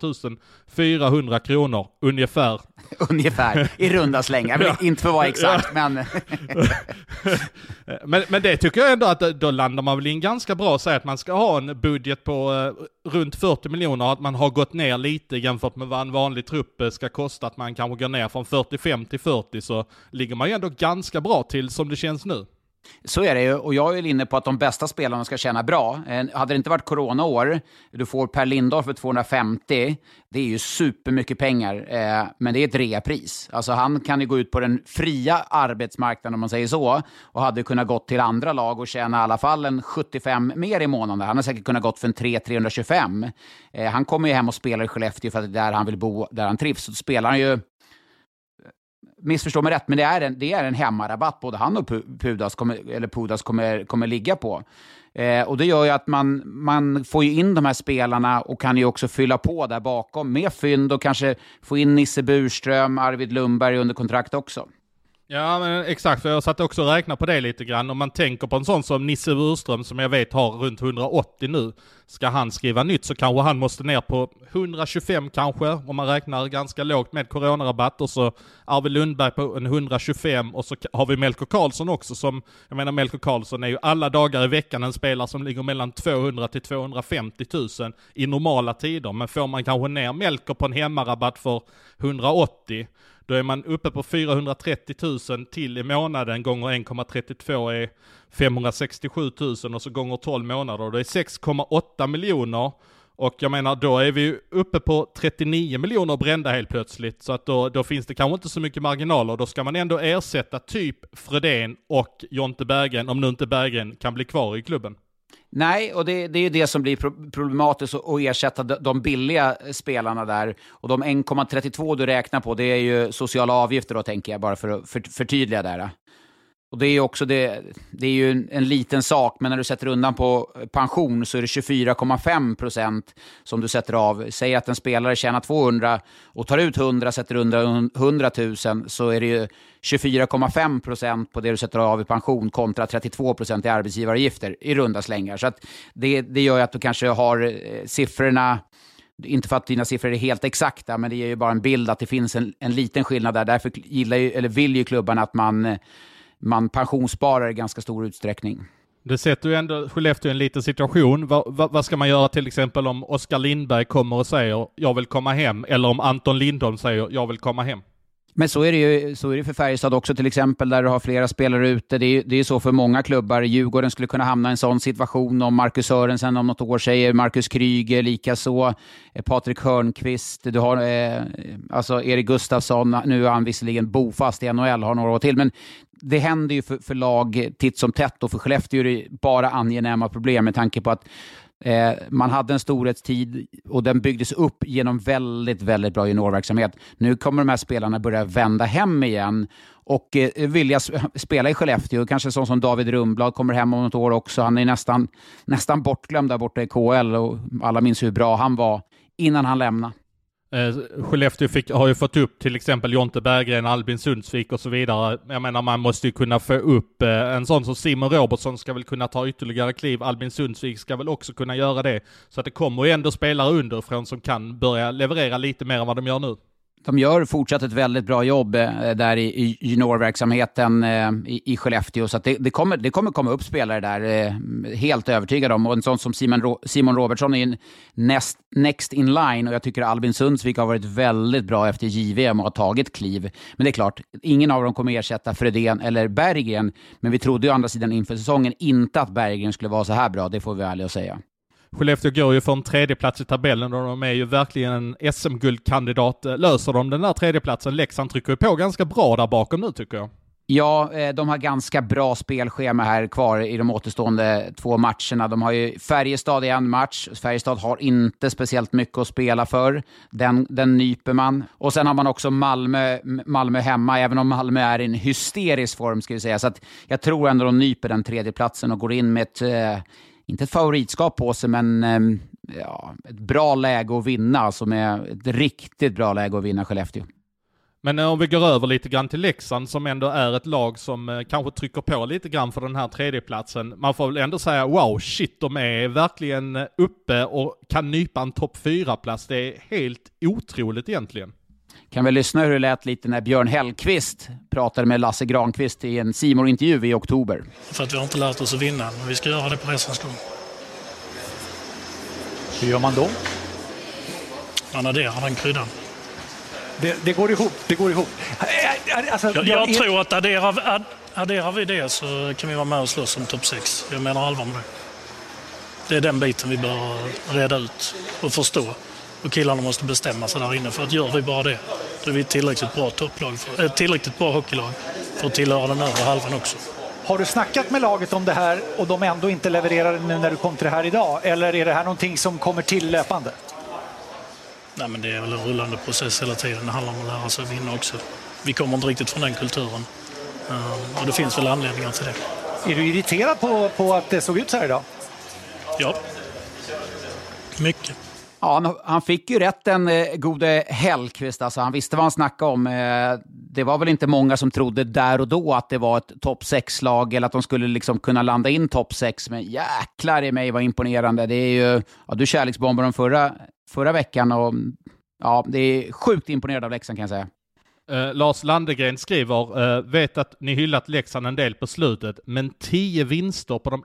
400 kronor ungefär. <laughs> ungefär, i runda slängar. <laughs> Inte för att vara exakt, men... <laughs> men... men... det tycker jag ändå att då landar man väl in ganska bra, säga att man ska ha en budget på eh, runt 40 miljoner, att man har gått ner lite jämfört med vad en vanlig trupp eh, ska kosta, att man kanske går ner från 45 till 40, så ligger man ju ändå ganska bra till som det känns nu. Så är det ju, och jag är inne på att de bästa spelarna ska tjäna bra. Eh, hade det inte varit coronaår, du får Per Lindahl för 250, det är ju supermycket pengar, eh, men det är ett reapris. Alltså han kan ju gå ut på den fria arbetsmarknaden, om man säger så, och hade kunnat gått till andra lag och tjäna i alla fall en 75 mer i månaden. Han har säkert kunnat gått för en 3-325. Eh, han kommer ju hem och spelar i Skellefteå för att det är där han vill bo, där han trivs. Så spelar han ju missförstå mig rätt, men det är en, det är en hemmarabatt både han och Pudas kommer, eller Pudas kommer, kommer ligga på. Eh, och det gör ju att man, man får ju in de här spelarna och kan ju också fylla på där bakom med fynd och kanske få in Nisse Burström, Arvid Lundberg under kontrakt också. Ja men exakt, för jag satt också och räknade på det lite grann. Om man tänker på en sån som Nisse Burström som jag vet har runt 180 nu. Ska han skriva nytt så kanske han måste ner på 125 kanske, om man räknar ganska lågt med coronarabatt. Och så Arvid Lundberg på en 125 och så har vi Melker Karlsson också som, jag menar Melker Karlsson är ju alla dagar i veckan en spelare som ligger mellan 200 till 250 000 i normala tider. Men får man kanske ner Melker på en hemmarabatt för 180 då är man uppe på 430 000 till i månaden gånger 1,32 är 567 000 och så gånger 12 månader. Det är 6,8 miljoner. Och jag menar, då är vi uppe på 39 miljoner brända helt plötsligt. Så att då, då finns det kanske inte så mycket marginaler. Då ska man ändå ersätta typ Fredén och Jonte Berggren, om nu inte Berggren kan bli kvar i klubben. Nej, och det, det är ju det som blir problematiskt att ersätta de billiga spelarna där. Och de 1,32 du räknar på, det är ju sociala avgifter då, tänker jag, bara för att förtydliga där. Och det är också det, det är ju en, en, liten sak, men när du sätter undan på pension så är det 24,5 procent som du sätter av. Säg att en spelare tjänar 200 och tar ut 100, sätter undan 100 000, så är det ju 24,5 procent på det du sätter av i pension kontra 32 procent i arbetsgivaravgifter i runda slängar. Så att det, det gör ju att du kanske har eh, siffrorna inte för att dina siffror är helt exakta, men det ger ju bara en bild att det finns en, en liten skillnad där. Därför gillar ju, eller vill ju klubbarna att man eh, man pensionssparar i ganska stor utsträckning. Det sätter ju ändå Skellefteå i en liten situation. Va, va, vad ska man göra till exempel om Oskar Lindberg kommer och säger jag vill komma hem, eller om Anton Lindholm säger jag vill komma hem? Men så är det ju så är det för Färjestad också till exempel, där du har flera spelare ute. Det är, det är så för många klubbar. Djurgården skulle kunna hamna i en sån situation om Marcus Sörensen om något år säger Marcus Kryger, likaså eh, Patrik Hörnqvist. Du har eh, alltså Erik Gustafsson, nu är han visserligen bofast i NHL, har några år till, men det händer ju för, för lag titt som tätt och för Skellefteå är det bara angenäma problem med tanke på att Eh, man hade en storhetstid och den byggdes upp genom väldigt, väldigt bra juniorverksamhet. Nu kommer de här spelarna börja vända hem igen och eh, vilja spela i Skellefteå. Kanske sån som David Rumblad kommer hem om något år också. Han är nästan, nästan bortglömd där borta i KL och alla minns hur bra han var innan han lämnade. Eh, Skellefteå fick, har ju fått upp till exempel Jonte Berggren, Albin Sundsvik och så vidare. Jag menar man måste ju kunna få upp eh, en sån som Simon Robertsson ska väl kunna ta ytterligare kliv. Albin Sundsvik ska väl också kunna göra det. Så att det kommer ju ändå spelare underifrån som kan börja leverera lite mer än vad de gör nu de gör fortsatt ett väldigt bra jobb eh, där i, i juniorverksamheten eh, i, i Skellefteå. Så det, det, kommer, det kommer komma upp spelare där, eh, helt övertygad om. Och en sån som Simon, Simon Robertsson är en next, next in line och jag tycker Albin Sundsvik har varit väldigt bra efter JVM och har tagit kliv. Men det är klart, ingen av dem kommer ersätta Fredén eller Berggren. Men vi trodde ju å andra sidan inför säsongen inte att Berggren skulle vara så här bra, det får vi ärligt säga. Skellefteå går ju för en tredjeplats i tabellen och de är ju verkligen en SM-guldkandidat. Eh, löser de den där tredjeplatsen? Leksand trycker ju på ganska bra där bakom nu tycker jag. Ja, eh, de har ganska bra spelschema här kvar i de återstående två matcherna. De har ju Färjestad i en match. Färjestad har inte speciellt mycket att spela för. Den, den nyper man. Och sen har man också Malmö, Malmö hemma, även om Malmö är i en hysterisk form, ska vi säga. Så jag tror ändå de nyper den tredje platsen och går in med ett eh, inte ett favoritskap på sig, men ehm, ja, ett bra läge att vinna. Alltså med ett riktigt bra läge att vinna Skellefteå. Men eh, om vi går över lite grann till Leksand som ändå är ett lag som eh, kanske trycker på lite grann för den här tredjeplatsen. Man får väl ändå säga wow, shit, de är verkligen eh, uppe och kan nypa en topp fyra plats Det är helt otroligt egentligen. Kan vi lyssna hur det lät lite när Björn Hellqvist pratade med Lasse Granqvist i en simor intervju i oktober. För att vi har inte lärt oss att vinna, men vi ska göra det på resans gång. Hur gör man då? Man adderar den kryddan. Det, det, går ihop. Det går ihop. Alltså, jag, jag är... tror att adderar, adderar vi det så kan vi vara med och slåss om topp 6. Jag menar allvar med det. Det är den biten vi bör reda ut och förstå. Och killarna måste bestämma sig där inne för att gör vi bara det, då är vi ett tillräckligt bra topplag, för, ett tillräckligt bra hockeylag för att tillhöra den övre halvan också. Har du snackat med laget om det här och de ändå inte levererar nu när du kom till det här idag? Eller är det här någonting som kommer till löpande? Nej, men det är väl en rullande process hela tiden. Det handlar om att lära sig att vinna också. Vi kommer inte riktigt från den kulturen. Uh, och det finns väl anledningar till det. Är du irriterad på, på att det såg ut så här idag? Ja, mycket. Ja, han, fick ju rätt den eh, gode Hellqvist. Alltså, han visste vad han snackade om. Eh, det var väl inte många som trodde där och då att det var ett topp 6-lag eller att de skulle liksom kunna landa in topp 6. Men jäklar i mig vad imponerande. Det är ju, ja, du kärleksbombade dem förra, förra veckan och ja, det är sjukt imponerande av Leksand kan jag säga. Uh, Lars Landegren skriver, uh, vet att ni hyllat Leksand en del på slutet, men tio vinster på de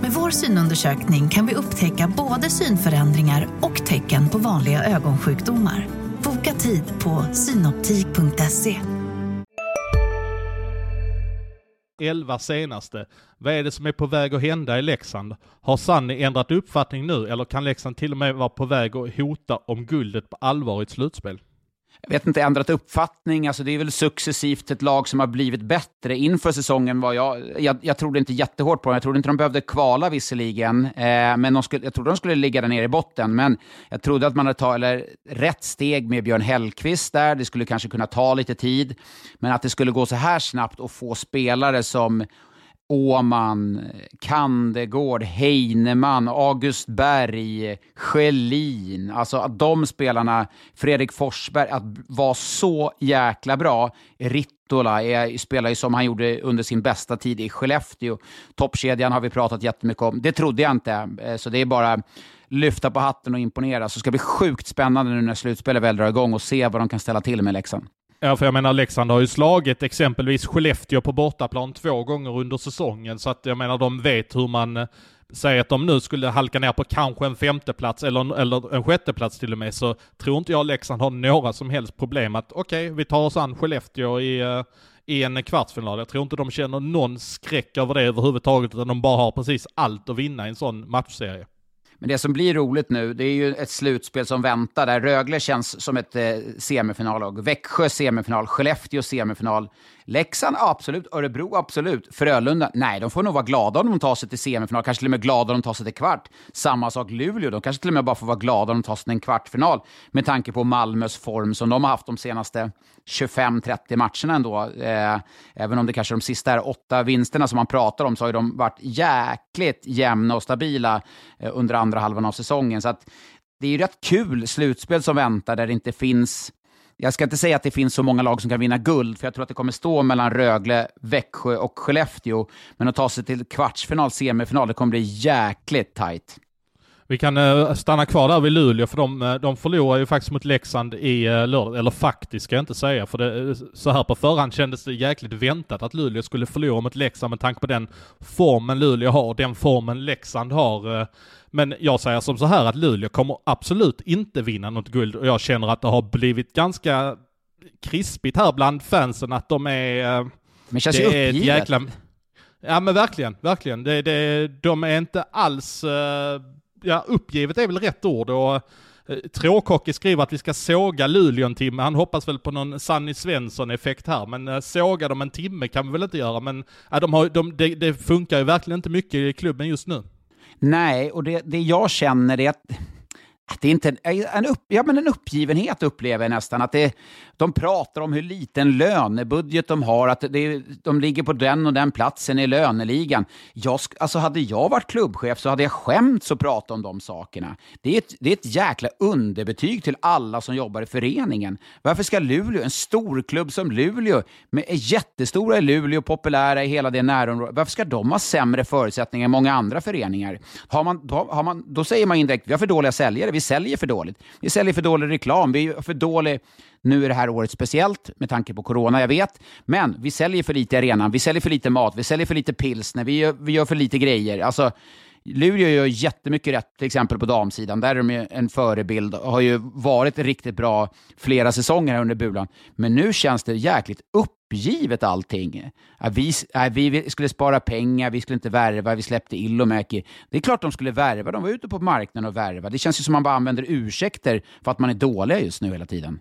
Med vår synundersökning kan vi upptäcka både synförändringar och tecken på vanliga ögonsjukdomar. Boka tid på synoptik.se. 11 senaste. Vad är det som är på väg att hända i Leksand? Har Sanni ändrat uppfattning nu eller kan Leksand till och med vara på väg att hota om guldet på allvar i ett slutspel? Jag vet inte, ändrat uppfattning. Alltså det är väl successivt ett lag som har blivit bättre. Inför säsongen var jag, jag, jag trodde inte jättehårt på dem. Jag trodde inte de behövde kvala visserligen, eh, men de skulle, jag trodde de skulle ligga där nere i botten. Men jag trodde att man hade tagit rätt steg med Björn Hellkvist där. Det skulle kanske kunna ta lite tid, men att det skulle gå så här snabbt och få spelare som Åman, Kandegård, Heinemann, August Berg, Schelin. Alltså att de spelarna, Fredrik Forsberg, att vara så jäkla bra. Rittola är, spelar ju som han gjorde under sin bästa tid i Skellefteå. Toppkedjan har vi pratat jättemycket om. Det trodde jag inte, eh, så det är bara lyfta på hatten och imponera. Så det ska bli sjukt spännande nu när slutspelet väl drar igång och se vad de kan ställa till med Leksand. Ja, för jag menar Leksand har ju slagit exempelvis Skellefteå på bortaplan två gånger under säsongen, så att jag menar de vet hur man eh, säger att de nu skulle halka ner på kanske en femteplats eller, eller en sjätteplats till och med, så tror inte jag Leksand har några som helst problem att okej, okay, vi tar oss an Skellefteå i, eh, i en kvartsfinal. Jag tror inte de känner någon skräck över det överhuvudtaget, utan de bara har precis allt att vinna i en sån matchserie. Men det som blir roligt nu, det är ju ett slutspel som väntar där Rögle känns som ett eh, semifinallag. Växjö semifinal, Skellefteå semifinal. Leksand absolut, Örebro absolut, Frölunda, nej, de får nog vara glada om de tar sig till semifinal, kanske till och med glada om de tar sig till kvart. Samma sak Luleå, de kanske till och med bara får vara glada om de tar sig till en kvartfinal med tanke på Malmös form som de har haft de senaste 25-30 matcherna ändå. Eh, även om det kanske är de sista här åtta vinsterna som man pratar om så har de varit jäkligt jämna och stabila eh, under andra halvan av säsongen. Så att det är ju rätt kul slutspel som väntar där det inte finns jag ska inte säga att det finns så många lag som kan vinna guld, för jag tror att det kommer stå mellan Rögle, Växjö och Skellefteå. Men att ta sig till kvartsfinal, semifinal, det kommer bli jäkligt tajt. Vi kan uh, stanna kvar där vid Luleå, för de, uh, de förlorar ju faktiskt mot Leksand i uh, lördag. Eller faktiskt ska jag inte säga, för det, så här på förhand kändes det jäkligt väntat att Luleå skulle förlora mot Leksand med tanke på den formen Luleå har, den formen Leksand har. Men jag säger som så här att Luleå kommer absolut inte vinna något guld och jag känner att det har blivit ganska krispigt här bland fansen att de är... Men det känns ju uppgivet. Jäkla... Ja men verkligen, verkligen. Det, det, de är inte alls... Ja, uppgivet är väl rätt ord och eh, Tråkocke skriver att vi ska såga Luleå en timme. Han hoppas väl på någon Sanny Svensson-effekt här, men eh, såga dem en timme kan vi väl inte göra. Men ja, de har, de, det, det funkar ju verkligen inte mycket i klubben just nu. Nej, och det, det jag känner är att det är inte eh, en, upp, ja, men en uppgivenhet upplever jag nästan. Att det, de pratar om hur liten lönebudget de har, att det, de ligger på den och den platsen i löneligan. Jag, alltså hade jag varit klubbchef så hade jag skämts att prata om de sakerna. Det är, ett, det är ett jäkla underbetyg till alla som jobbar i föreningen. Varför ska Luleå, en storklubb som Luleå, med jättestora i Luleå, populära i hela det närområdet, varför ska de ha sämre förutsättningar än många andra föreningar? Har man, då, har man, då säger man indirekt, vi har för dåliga säljare, vi säljer för dåligt. Vi säljer för dålig reklam, vi är för dålig nu är det här året speciellt med tanke på corona, jag vet. Men vi säljer för lite i arenan, vi säljer för lite mat, vi säljer för lite pilsner, vi gör, vi gör för lite grejer. Alltså, Luleå gör jättemycket rätt, till exempel på damsidan. Där är de en förebild och har ju varit riktigt bra flera säsonger här under Bulan. Men nu känns det jäkligt uppgivet allting. Vi, vi skulle spara pengar, vi skulle inte värva, vi släppte Ilomäki. Det är klart de skulle värva, de var ute på marknaden och värva. Det känns ju som man bara använder ursäkter för att man är dåliga just nu hela tiden.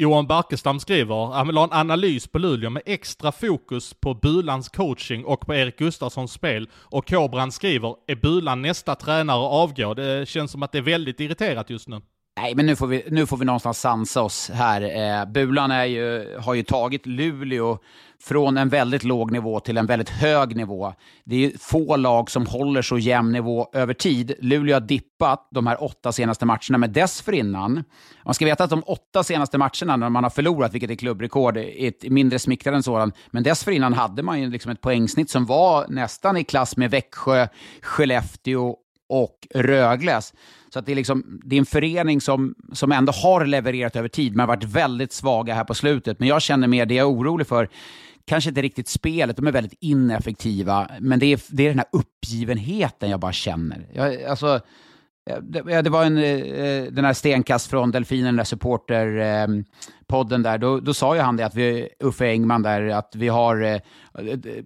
Johan Barkestam skriver, han vill ha en analys på Luleå med extra fokus på Bulans coaching och på Erik Gustafssons spel. Och Kobran skriver, är Bulan nästa tränare att avgå? Det känns som att det är väldigt irriterat just nu. Nej, men nu får vi, nu får vi någonstans sansa oss här. Eh, Bulan är ju, har ju tagit Luleå från en väldigt låg nivå till en väldigt hög nivå. Det är få lag som håller så jämn nivå över tid. Luleå har dippat de här åtta senaste matcherna, men dessförinnan, man ska veta att de åtta senaste matcherna när man har förlorat, vilket är klubbrekord, är ett mindre smickrande än sådan, men dessförinnan hade man ju liksom ett poängsnitt som var nästan i klass med Växjö, Skellefteå och Rögläs. Så att det, är liksom, det är en förening som, som ändå har levererat över tid, men har varit väldigt svaga här på slutet. Men jag känner mer, det jag är orolig för, kanske inte riktigt spelet, de är väldigt ineffektiva, men det är, det är den här uppgivenheten jag bara känner. Jag, alltså, det, det var en, eh, den här stenkast från Delfinen, den där supporterpodden eh, där, då, då sa ju han det, att vi, Uffe Engman där, att vi har eh,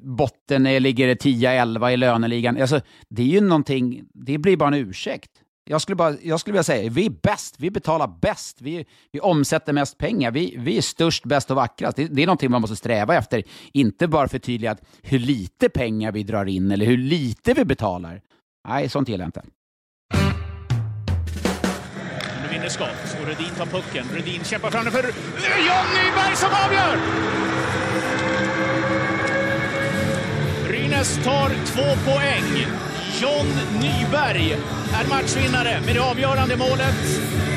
botten ligger 10-11 i löneligan. Alltså, det är ju någonting, det blir bara en ursäkt. Jag skulle, bara, jag skulle vilja säga, vi är bäst, vi betalar bäst, vi, vi omsätter mest pengar, vi, vi är störst, bäst och vackrast. Det, det är någonting man måste sträva efter. Inte bara förtydliga hur lite pengar vi drar in eller hur lite vi betalar. Nej, sånt gillar jag inte. Nu vinner skott och Rudin tar pucken. Rudin kämpar framför John Nyberg som avgör! Brynäs tar två poäng. John Nyberg är matchvinnare med det avgörande målet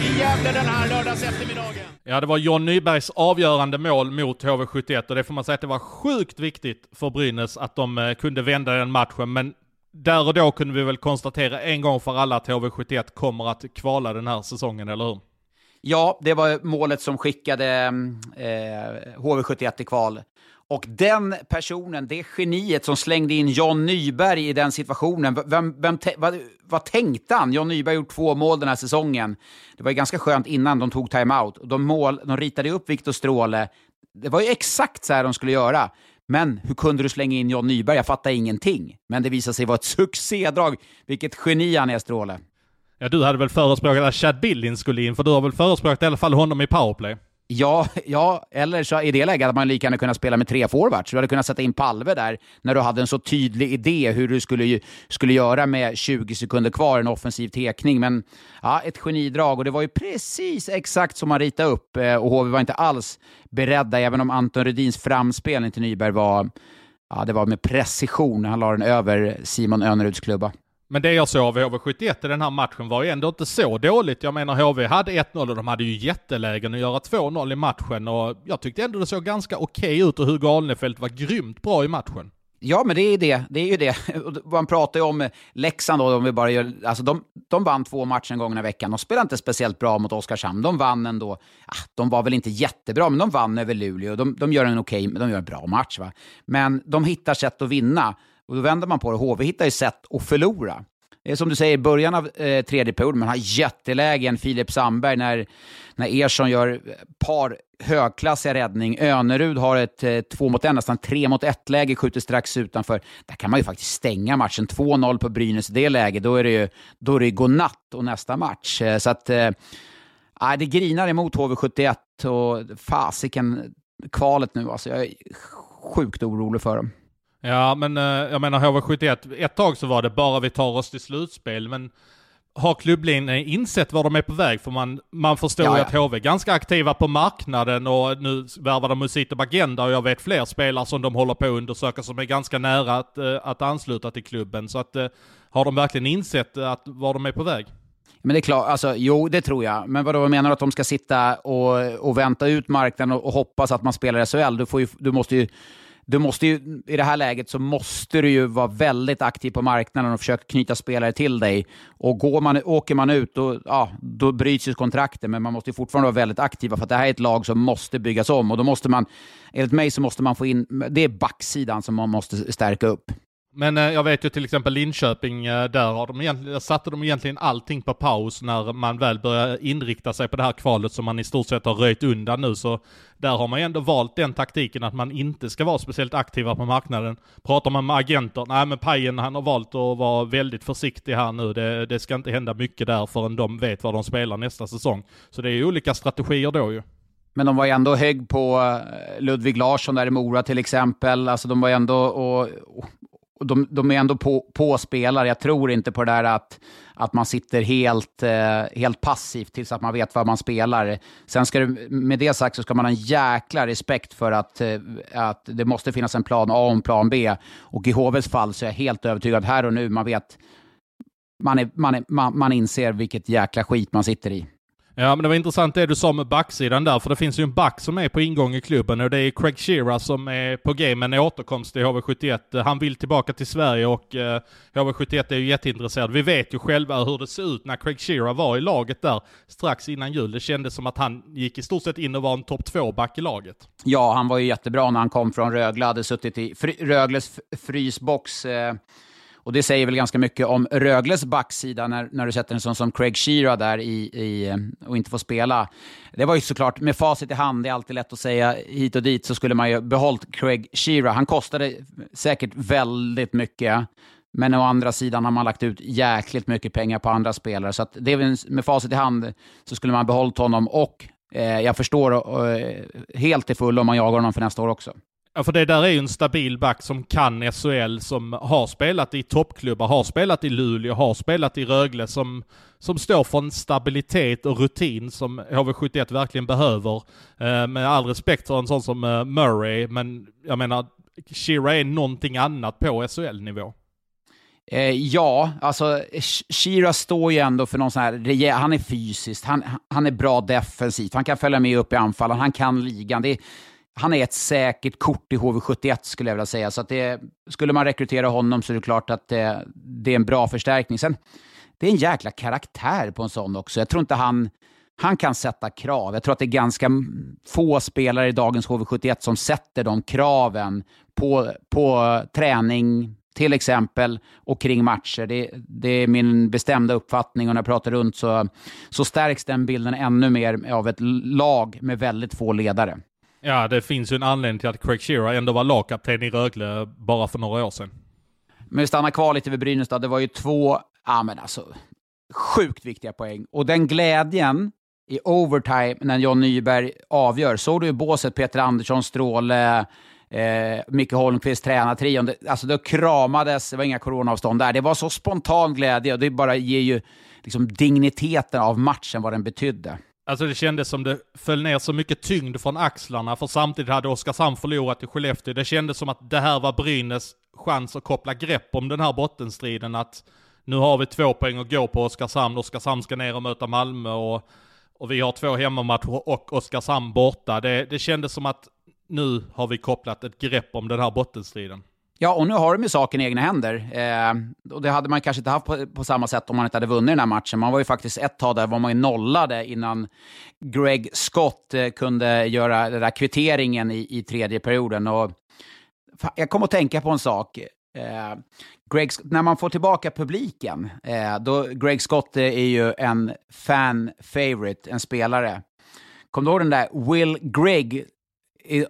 i Gävle den här lördags eftermiddagen. Ja, det var John Nybergs avgörande mål mot HV71 och det får man säga att det var sjukt viktigt för Brynäs att de eh, kunde vända den matchen. Men där och då kunde vi väl konstatera en gång för alla att HV71 kommer att kvala den här säsongen, eller hur? Ja, det var målet som skickade eh, HV71 i kval. Och den personen, det geniet som slängde in John Nyberg i den situationen, vem, vem vad, vad tänkte han? John Nyberg har gjort två mål den här säsongen. Det var ju ganska skönt innan de tog timeout. De, mål, de ritade upp Viktor Stråle. Det var ju exakt så här de skulle göra. Men hur kunde du slänga in John Nyberg? Jag fattar ingenting. Men det visade sig vara ett <laughs> succédrag. Vilket geni han är, Stråle. Ja, du hade väl förespråkat att Chad Billin skulle in, för du har väl förespråkat i alla fall honom i powerplay? Ja, ja, eller så i det läget hade man lika gärna kunnat spela med tre forwards. Du hade kunnat sätta in Palve där när du hade en så tydlig idé hur du skulle, skulle göra med 20 sekunder kvar, en offensiv tekning. Men ja, ett genidrag och det var ju precis exakt som man ritade upp eh, och HV var inte alls beredda, även om Anton Rudins framspelning till Nyberg var, ja, det var med precision. Han la den över Simon Öneruds klubba. Men det jag såg av HV71 i den här matchen var ju ändå inte så dåligt. Jag menar HV hade 1-0 och de hade ju jättelägen att göra 2-0 i matchen och jag tyckte ändå det såg ganska okej okay ut och Hugo Alnefelt var grymt bra i matchen. Ja, men det är det. Det är ju det. <laughs> Man pratar ju om eh, Leksand då, om vi bara gör, alltså de, de vann två matcher en gång i veckan. De spelade inte speciellt bra mot Oskarshamn. De vann ändå. Ah, de var väl inte jättebra, men de vann över Luleå. De, de gör en okej, okay, de gör en bra match. Va? Men de hittar sätt att vinna. Och då vänder man på det. HV hittar ju sätt att förlora. Det är som du säger, i början av eh, tredje perioden, man har jättelägen. Filip Sandberg när, när Ersson gör eh, par högklassiga räddning. Önerud har ett eh, två mot en, nästan tre mot ett läge, skjuter strax utanför. Där kan man ju faktiskt stänga matchen. 2-0 på Brynäs i det läget, då är det ju då är det godnatt och nästa match. Eh, så att, eh, det grinar emot HV71 och fasiken, eh, kvalet nu alltså. Jag är sjukt orolig för dem. Ja, men eh, jag menar HV71, ett tag så var det bara vi tar oss till slutspel, men har klubblinjen insett var de är på väg? För man, man förstår ja, ju att HV är ganska aktiva på marknaden och nu värvar de Musita Bagenda och jag vet fler spelare som de håller på att undersöka som är ganska nära att, eh, att ansluta till klubben. Så att, eh, har de verkligen insett att, var de är på väg? Men det är klart, alltså, jo det tror jag. Men vadå, menar du att de ska sitta och, och vänta ut marknaden och, och hoppas att man spelar SHL? Du, får ju, du måste ju du måste ju, I det här läget så måste du ju vara väldigt aktiv på marknaden och försöka knyta spelare till dig. Och går man, åker man ut, då, ja, då bryts ju kontrakten. men man måste fortfarande vara väldigt aktiva för att det här är ett lag som måste byggas om. Och då måste man, enligt mig så måste man få in, det är backsidan som man måste stärka upp. Men eh, jag vet ju till exempel Linköping, eh, där har de egentligen, satte de egentligen allting på paus när man väl började inrikta sig på det här kvalet som man i stort sett har röjt undan nu. Så där har man ju ändå valt den taktiken att man inte ska vara speciellt aktiva på marknaden. Pratar man med agenter, nej men Pajen han har valt att vara väldigt försiktig här nu. Det, det ska inte hända mycket där förrän de vet vad de spelar nästa säsong. Så det är ju olika strategier då ju. Men de var ju ändå hög på eh, Ludvig Larsson där i Mora till exempel. Alltså de var ju ändå och, de, de är ändå på, på spelare. Jag tror inte på det där att, att man sitter helt, eh, helt passivt tills att man vet vad man spelar. Sen ska det, med det sagt så ska man ha en jäkla respekt för att, eh, att det måste finnas en plan A och en plan B. Och i HVs fall så är jag helt övertygad här och nu, man vet, man, är, man, är, man, man inser vilket jäkla skit man sitter i. Ja, men det var intressant det du sa med backsidan där, för det finns ju en back som är på ingång i klubben och det är Craig Shearer som är på game med en återkomst i HV71. Han vill tillbaka till Sverige och eh, HV71 är ju jätteintresserad. Vi vet ju själva hur det ser ut när Craig Shearer var i laget där strax innan jul. Det kändes som att han gick i stort sett in och var en topp två back i laget. Ja, han var ju jättebra när han kom från Rögle, hade suttit i Rögles frysbox eh och det säger väl ganska mycket om Rögles backsida när, när du sätter en sån som Craig Shearer där i, i, eh, och inte får spela. Det var ju såklart, med facit i hand, det är alltid lätt att säga hit och dit, så skulle man ju behållit Craig Shearer. Han kostade säkert väldigt mycket. Men å andra sidan har man lagt ut jäkligt mycket pengar på andra spelare. Så att det är med facit i hand så skulle man behållit honom och eh, jag förstår eh, helt till fullo om man jagar honom för nästa år också. Ja, för det där är ju en stabil back som kan SHL, som har spelat i toppklubbar, har spelat i Luleå, har spelat i Rögle, som, som står för en stabilitet och rutin som HV71 verkligen behöver. Eh, med all respekt för en sån som eh, Murray, men jag menar, Shira är någonting annat på SHL-nivå. Eh, ja, alltså Shira står ju ändå för någon sån här han är fysiskt, han, han är bra defensivt, han kan följa med upp i anfallen, han kan ligan. Det är, han är ett säkert kort i HV71 skulle jag vilja säga. Så att det, skulle man rekrytera honom så är det klart att det, det är en bra förstärkning. Sen, det är en jäkla karaktär på en sån också. Jag tror inte han, han kan sätta krav. Jag tror att det är ganska få spelare i dagens HV71 som sätter de kraven på, på träning, till exempel, och kring matcher. Det, det, är min bestämda uppfattning och när jag pratar runt så, så stärks den bilden ännu mer av ett lag med väldigt få ledare. Ja, det finns ju en anledning till att Craig Shearer ändå var lagkapten i Rögle bara för några år sedan. Men vi stannar kvar lite vid Brynäs då. Det var ju två, ja men alltså, sjukt viktiga poäng. Och den glädjen i overtime när John Nyberg avgör, såg du i båset Peter Andersson, Stråle, eh, Micke Holmqvist, tränartrion, alltså det kramades, det var inga coronaavstånd där. Det var så spontan glädje och det bara ger ju liksom digniteten av matchen, vad den betydde. Alltså det kändes som det föll ner så mycket tyngd från axlarna, för samtidigt hade Oskarshamn förlorat i Skellefteå. Det kändes som att det här var Brynäs chans att koppla grepp om den här bottenstriden, att nu har vi två poäng att gå på Oskarshamn, Oskarshamn ska ner och möta Malmö och, och vi har två hemmamatcher och Oskarshamn borta. Det, det kändes som att nu har vi kopplat ett grepp om den här bottenstriden. Ja, och nu har de ju saken i egna händer. Eh, och det hade man kanske inte haft på, på, samma sätt om man inte hade vunnit den här matchen. Man var ju faktiskt ett tag där var man ju nollade innan Greg Scott eh, kunde göra den där kvitteringen i, i tredje perioden. Och, jag kom att tänka på en sak. Eh, Greg, när man får tillbaka publiken, eh, då Greg Scott eh, är ju en fan favorite, en spelare. Kommer du ihåg den där Will Greg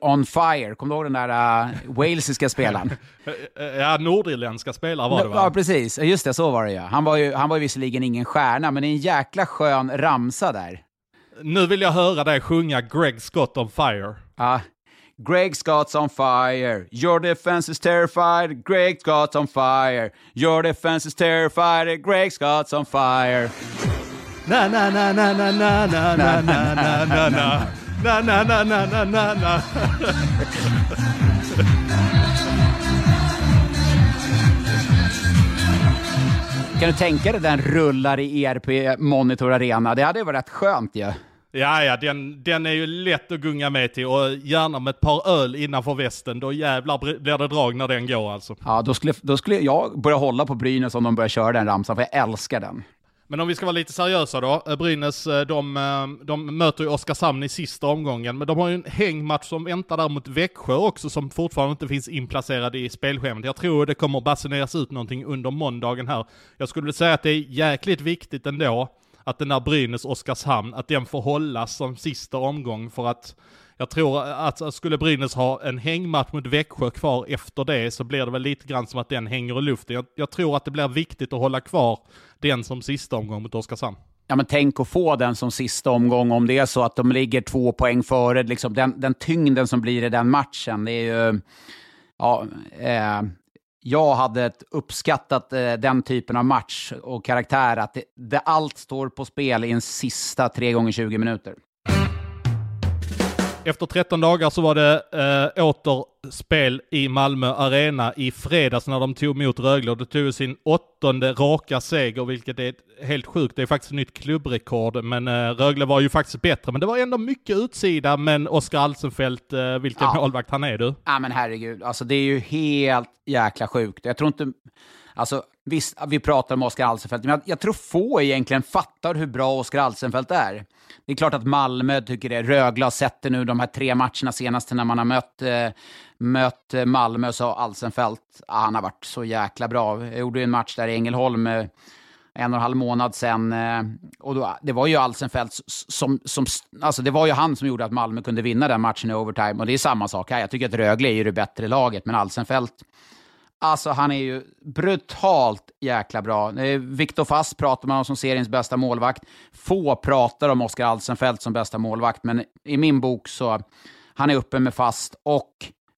on fire. Kommer du ihåg den där uh, walesiska spelaren? <laughs> ja, nordirländska spelare var det va? Ja, precis. Just det, så var det ju. Han var ju, han var ju visserligen ingen stjärna, men det är en jäkla skön ramsa där. Nu vill jag höra dig sjunga Greg Scott on fire. Ja. Greg Scott's on fire. Your defense is terrified. Greg Scott's on fire. Your defense is terrified. Greg Scott's on fire. Na na na na na na na na na na na <laughs> na, na, na, na, na, na, na. Kan du tänka dig den rullar i ERP Monitor Arena? Det hade varit rätt skönt ju. Ja. Ja, ja, den, den är ju lätt att gunga med till och gärna med ett par öl innanför västen. Då jävlar blir det drag när den går alltså. Ja, då skulle, då skulle jag börja hålla på Brynäs om de börjar köra den ramsan, för jag älskar den. Men om vi ska vara lite seriösa då, eh, Brynäs, eh, de, eh, de möter ju Oskarshamn i sista omgången, men de har ju en hängmatch som väntar där mot Växjö också, som fortfarande inte finns inplacerad i spelschemat. Jag tror det kommer basuneras ut någonting under måndagen här. Jag skulle säga att det är jäkligt viktigt ändå, att den där Brynäs-Oskarshamn, att den får hållas som sista omgång, för att jag tror att skulle Brynäs ha en hängmatch mot Växjö kvar efter det så blir det väl lite grann som att den hänger i luften. Jag, jag tror att det blir viktigt att hålla kvar den som sista omgång mot Oskarshamn. Ja, men tänk att få den som sista omgång om det är så att de ligger två poäng före. Liksom den, den tyngden som blir i den matchen, det är ju... Ja, eh, jag hade uppskattat eh, den typen av match och karaktär, att det, det, allt står på spel i en sista 3 gånger 20 minuter. Efter 13 dagar så var det äh, åter spel i Malmö Arena i fredags när de tog emot Rögle. De tog sin åttonde raka seger, vilket är helt sjukt. Det är faktiskt nytt klubbrekord, men äh, Rögle var ju faktiskt bättre. Men det var ändå mycket utsida, men Oskar Alsenfelt, äh, vilken ja. målvakt han är du. Ja men herregud, alltså det är ju helt jäkla sjukt. Jag tror inte... Alltså, visst, vi pratar om Oskar Alsenfelt, men jag, jag, tror få egentligen fattar hur bra Oskar Alsenfelt är. Det är klart att Malmö tycker det. Rögle har sett det nu de här tre matcherna senaste när man har mött, eh, mött eh, Malmö, så Alsenfelt, ah, han har varit så jäkla bra. Jag gjorde ju en match där i Ängelholm eh, en och en halv månad sedan. Eh, och då, det var ju Alsenfelt som, som, alltså det var ju han som gjorde att Malmö kunde vinna den matchen i overtime. Och det är samma sak här. Jag tycker att Rögle är ju det bättre laget, men Alsenfelt Alltså han är ju brutalt jäkla bra. Viktor Fast pratar man om som seriens bästa målvakt. Få pratar om Oskar Alsenfelt som bästa målvakt, men i min bok så han är uppe med Fast och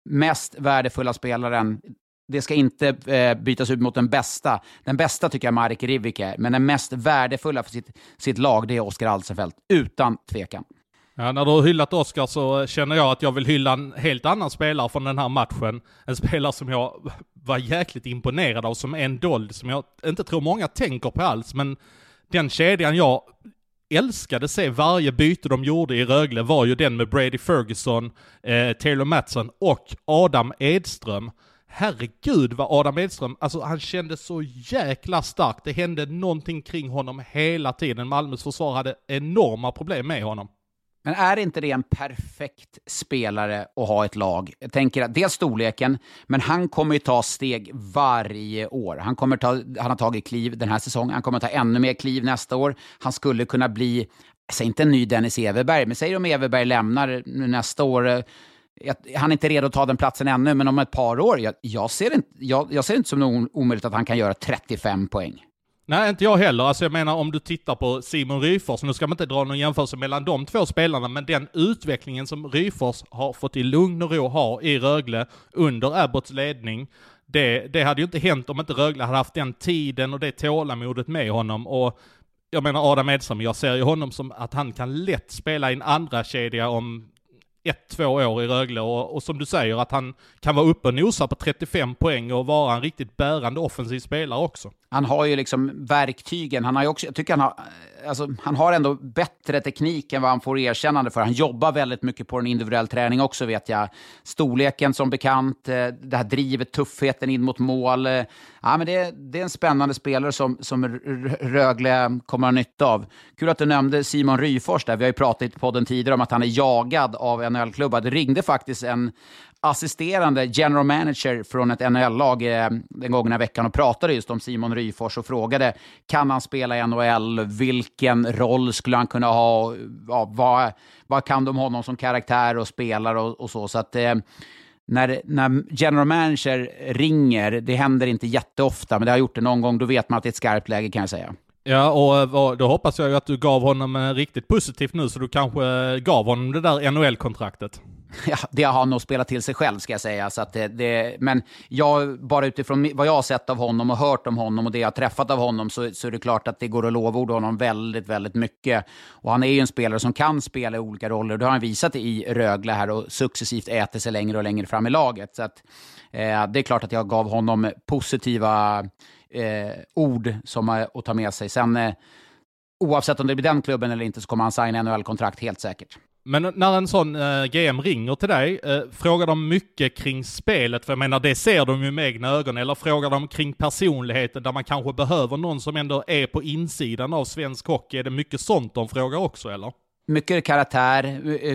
mest värdefulla spelaren. Det ska inte eh, bytas ut mot den bästa. Den bästa tycker jag Marek Rivik är, men den mest värdefulla för sitt, sitt lag, det är Oskar Alsenfelt. Utan tvekan. Ja, när du har hyllat Oskar så känner jag att jag vill hylla en helt annan spelare från den här matchen. En spelare som jag var jäkligt imponerad av, som en dold som jag inte tror många tänker på alls, men den kedjan jag älskade se varje byte de gjorde i Rögle var ju den med Brady Ferguson, eh, Taylor Matson och Adam Edström. Herregud vad Adam Edström, alltså han kändes så jäkla stark. Det hände någonting kring honom hela tiden. Malmös försvar hade enorma problem med honom. Men är inte det en perfekt spelare att ha ett lag? Jag tänker att dels storleken, men han kommer ju ta steg varje år. Han, kommer ta, han har tagit kliv den här säsongen, han kommer ta ännu mer kliv nästa år. Han skulle kunna bli, säg inte en ny Dennis Everberg, men säg om Everberg lämnar nästa år, han är inte redo att ta den platsen ännu, men om ett par år, jag, jag ser, inte, jag, jag ser inte som någon omöjligt att han kan göra 35 poäng. Nej, inte jag heller. Alltså jag menar om du tittar på Simon Ryfors, nu ska man inte dra någon jämförelse mellan de två spelarna, men den utvecklingen som Ryfors har fått i lugn och ro ha i Rögle under Abbots ledning, det, det hade ju inte hänt om inte Rögle hade haft den tiden och det tålamodet med honom. Och jag menar Adam Edström, jag ser ju honom som att han kan lätt spela i en andra kedja om ett, två år i Rögle och, och, som du säger att han kan vara uppe och nosa på 35 poäng och vara en riktigt bärande offensiv spelare också. Han har ju liksom verktygen. Han har ju också, jag tycker han har, alltså, han har ändå bättre teknik än vad han får erkännande för. Han jobbar väldigt mycket på en individuell träning också vet jag. Storleken som bekant, eh, det här drivet, tuffheten in mot mål. Eh, ja, men det, det är en spännande spelare som, som Rögle kommer att ha nytta av. Kul att du nämnde Simon Ryfors där. Vi har ju pratat i podden tidigare om att han är jagad av NHL-klubbar. Det ringde faktiskt en assisterande general manager från ett NHL-lag eh, den gångna veckan och pratade just om Simon Ryfors och frågade kan han spela i NHL? Vilken roll skulle han kunna ha? Ja, vad, vad kan de honom som karaktär och spelare och, och så? så att, eh, när, när general manager ringer, det händer inte jätteofta, men det har gjort det någon gång, då vet man att det är ett skarpt läge kan jag säga. Ja, och då hoppas jag ju att du gav honom eh, riktigt positivt nu, så du kanske eh, gav honom det där NHL-kontraktet. <laughs> Ja, det har han nog spelat till sig själv ska jag säga. Så att det, det, men jag, bara utifrån vad jag har sett av honom och hört om honom och det jag har träffat av honom så, så är det klart att det går att lovorda honom väldigt, väldigt mycket. Och han är ju en spelare som kan spela i olika roller. Det har han visat i Rögle här och successivt äter sig längre och längre fram i laget. Så att, eh, det är klart att jag gav honom positiva eh, ord som att ta med sig. Sen eh, oavsett om det blir den klubben eller inte så kommer han signa NHL-kontrakt helt säkert. Men när en sån eh, GM ringer till dig, eh, frågar de mycket kring spelet? För jag menar, det ser de ju med egna ögon. Eller frågar de kring personligheten, där man kanske behöver någon som ändå är på insidan av svensk hockey? Är det mycket sånt de frågar också, eller? Mycket karaktär.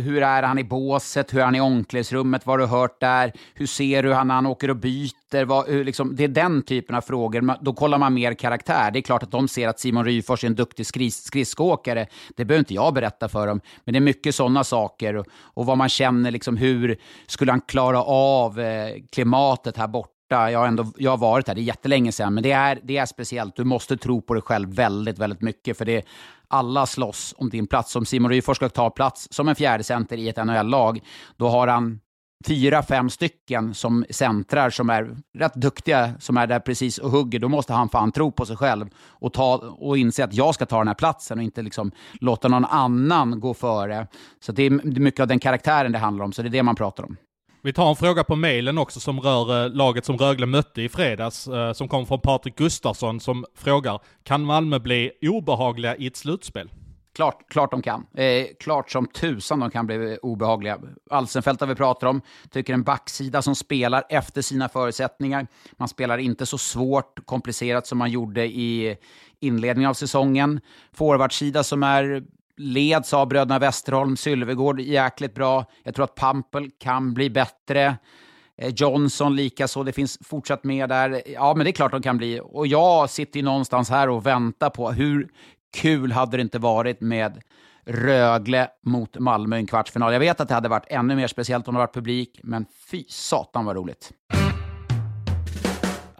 Hur är han i båset? Hur är han i omklädningsrummet? Vad har du hört där? Hur ser du han när han åker och byter? Vad, liksom, det är den typen av frågor. Då kollar man mer karaktär. Det är klart att de ser att Simon Ryfors är en duktig skris, skridskoåkare. Det behöver inte jag berätta för dem. Men det är mycket sådana saker. Och, och vad man känner, liksom, hur skulle han klara av eh, klimatet här borta? Jag har, ändå, jag har varit här, det är jättelänge sedan, men det är, det är speciellt. Du måste tro på dig själv väldigt, väldigt mycket. För det, alla slåss om din plats. Om Simon Ryfors ska ta plats som en fjärde center i ett NHL-lag, då har han fyra, fem stycken som centrar som är rätt duktiga, som är där precis och hugger, då måste han fan tro på sig själv och, ta, och inse att jag ska ta den här platsen och inte liksom låta någon annan gå före. Så det är mycket av den karaktären det handlar om, så det är det man pratar om. Vi tar en fråga på mejlen också som rör eh, laget som Rögle mötte i fredags, eh, som kom från Patrik Gustafsson som frågar, kan Malmö bli obehagliga i ett slutspel? Klart, klart de kan. Eh, klart som tusan de kan bli obehagliga. Alsenfelt har vi pratat om. Tycker en backsida som spelar efter sina förutsättningar. Man spelar inte så svårt, komplicerat som man gjorde i inledningen av säsongen. Forwardsida som är leds av bröderna Westerholm, Sylvegård jäkligt bra. Jag tror att Pampel kan bli bättre. Eh, Johnson likaså, det finns fortsatt med där. Ja, men det är klart de kan bli. Och jag sitter ju någonstans här och väntar på hur kul hade det inte varit med Rögle mot Malmö i en kvartsfinal. Jag vet att det hade varit ännu mer speciellt om det varit publik, men fy satan vad roligt.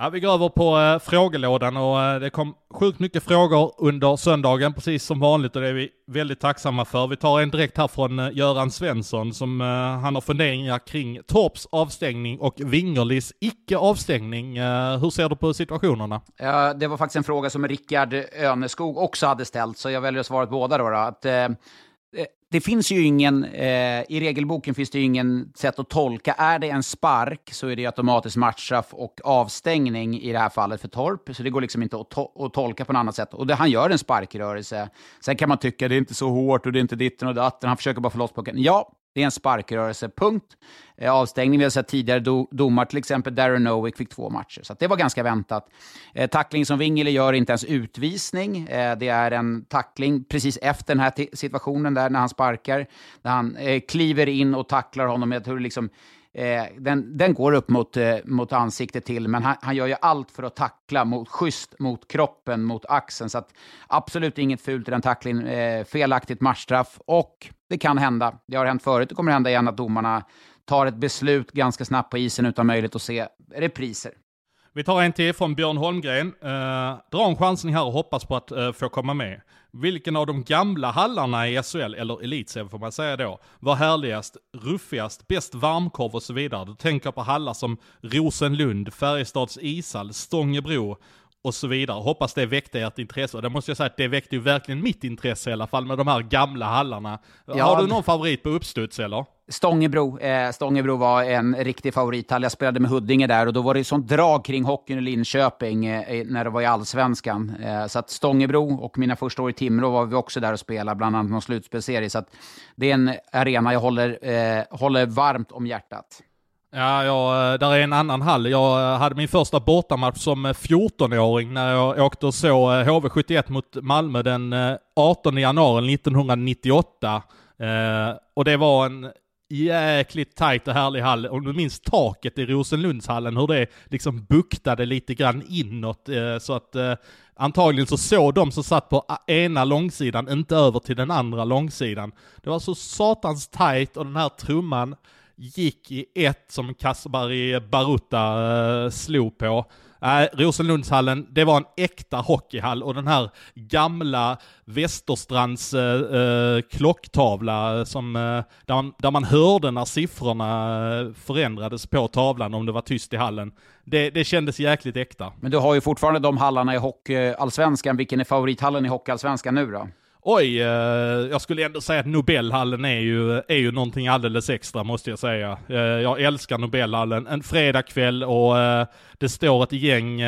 Ja, vi går över på eh, frågelådan och eh, det kom sjukt mycket frågor under söndagen, precis som vanligt och det är vi väldigt tacksamma för. Vi tar en direkt här från eh, Göran Svensson som eh, han har funderingar kring Torps avstängning och Wingerlis icke avstängning. Eh, hur ser du på situationerna? Ja, det var faktiskt en fråga som Rickard Öneskog också hade ställt, så jag väljer att svara på båda då. då. Att, eh, det finns ju ingen, eh, i regelboken finns det ju ingen sätt att tolka. Är det en spark så är det automatiskt matchstraff och avstängning i det här fallet för Torp. Så det går liksom inte att, to att tolka på något annat sätt. Och det, han gör en sparkrörelse. Sen kan man tycka det är inte så hårt och det är inte ditten och datten. Han försöker bara få loss pucken. Ja, det är en sparkrörelse, punkt. Eh, avstängning, vi har sett tidigare do, domar, till exempel Darren Nowick fick två matcher. Så det var ganska väntat. Eh, tackling som Wingele gör inte ens utvisning. Eh, det är en tackling precis efter den här situationen där när han sparkar. När han eh, kliver in och tacklar honom. Jag tror liksom, Eh, den, den går upp mot, eh, mot ansiktet till, men han, han, gör ju allt för att tackla mot, schysst mot kroppen, mot axeln. Så att, absolut inget fult i den tacklingen. Eh, felaktigt matchstraff och det kan hända. Det har hänt förut, det kommer hända igen att domarna tar ett beslut ganska snabbt på isen utan möjlighet att se repriser. Vi tar en till från Björn Holmgren. Uh, dra en chansning här och hoppas på att uh, få komma med. Vilken av de gamla hallarna i SHL, eller Elitserien får man säga då, var härligast, ruffigast, bäst varmkorv och så vidare? Du tänker på hallar som Rosenlund, Färjestads ishall, Stångebro och så vidare. Hoppas det väckte ert intresse. Och det måste jag säga att det väckte ju verkligen mitt intresse i alla fall med de här gamla hallarna. Ja, Har du någon favorit på uppstuds eller? Stångebro. Eh, Stångebro var en riktig favorithall. Jag spelade med Huddinge där och då var det sånt drag kring hockeyn i Linköping eh, när det var i allsvenskan. Eh, så att Stångebro och mina första år i Timrå var vi också där och spelade, bland annat någon slutspelserie. Så att det är en arena jag håller, håller varmt om hjärtat. Ja, ja, eh, där är en annan hall. Jag eh, hade min första bortamatch som eh, 14-åring när jag åkte och såg HV71 mot Malmö den 18 januari 1998. och det var en jäkligt tajt och härlig hall. Om du minns taket i Rosenlundshallen, hur det liksom buktade lite grann inåt. så att antagligen så såg de som satt på ena långsidan inte över till den andra långsidan. Det var så satans tajt och den här trumman gick i ett som Kasperi Baruta eh, slog på. Nej, äh, Rosenlundshallen, det var en äkta hockeyhall och den här gamla Västerstrands äh, klocktavla som, äh, där, man, där man hörde när siffrorna förändrades på tavlan om det var tyst i hallen. Det, det kändes jäkligt äkta. Men du har ju fortfarande de hallarna i hockeyallsvenskan. Vilken är favorithallen i hockeyallsvenskan nu då? Oj, eh, jag skulle ändå säga att Nobelhallen är ju, är ju någonting alldeles extra måste jag säga. Eh, jag älskar Nobelhallen. En fredagkväll och eh, det står ett gäng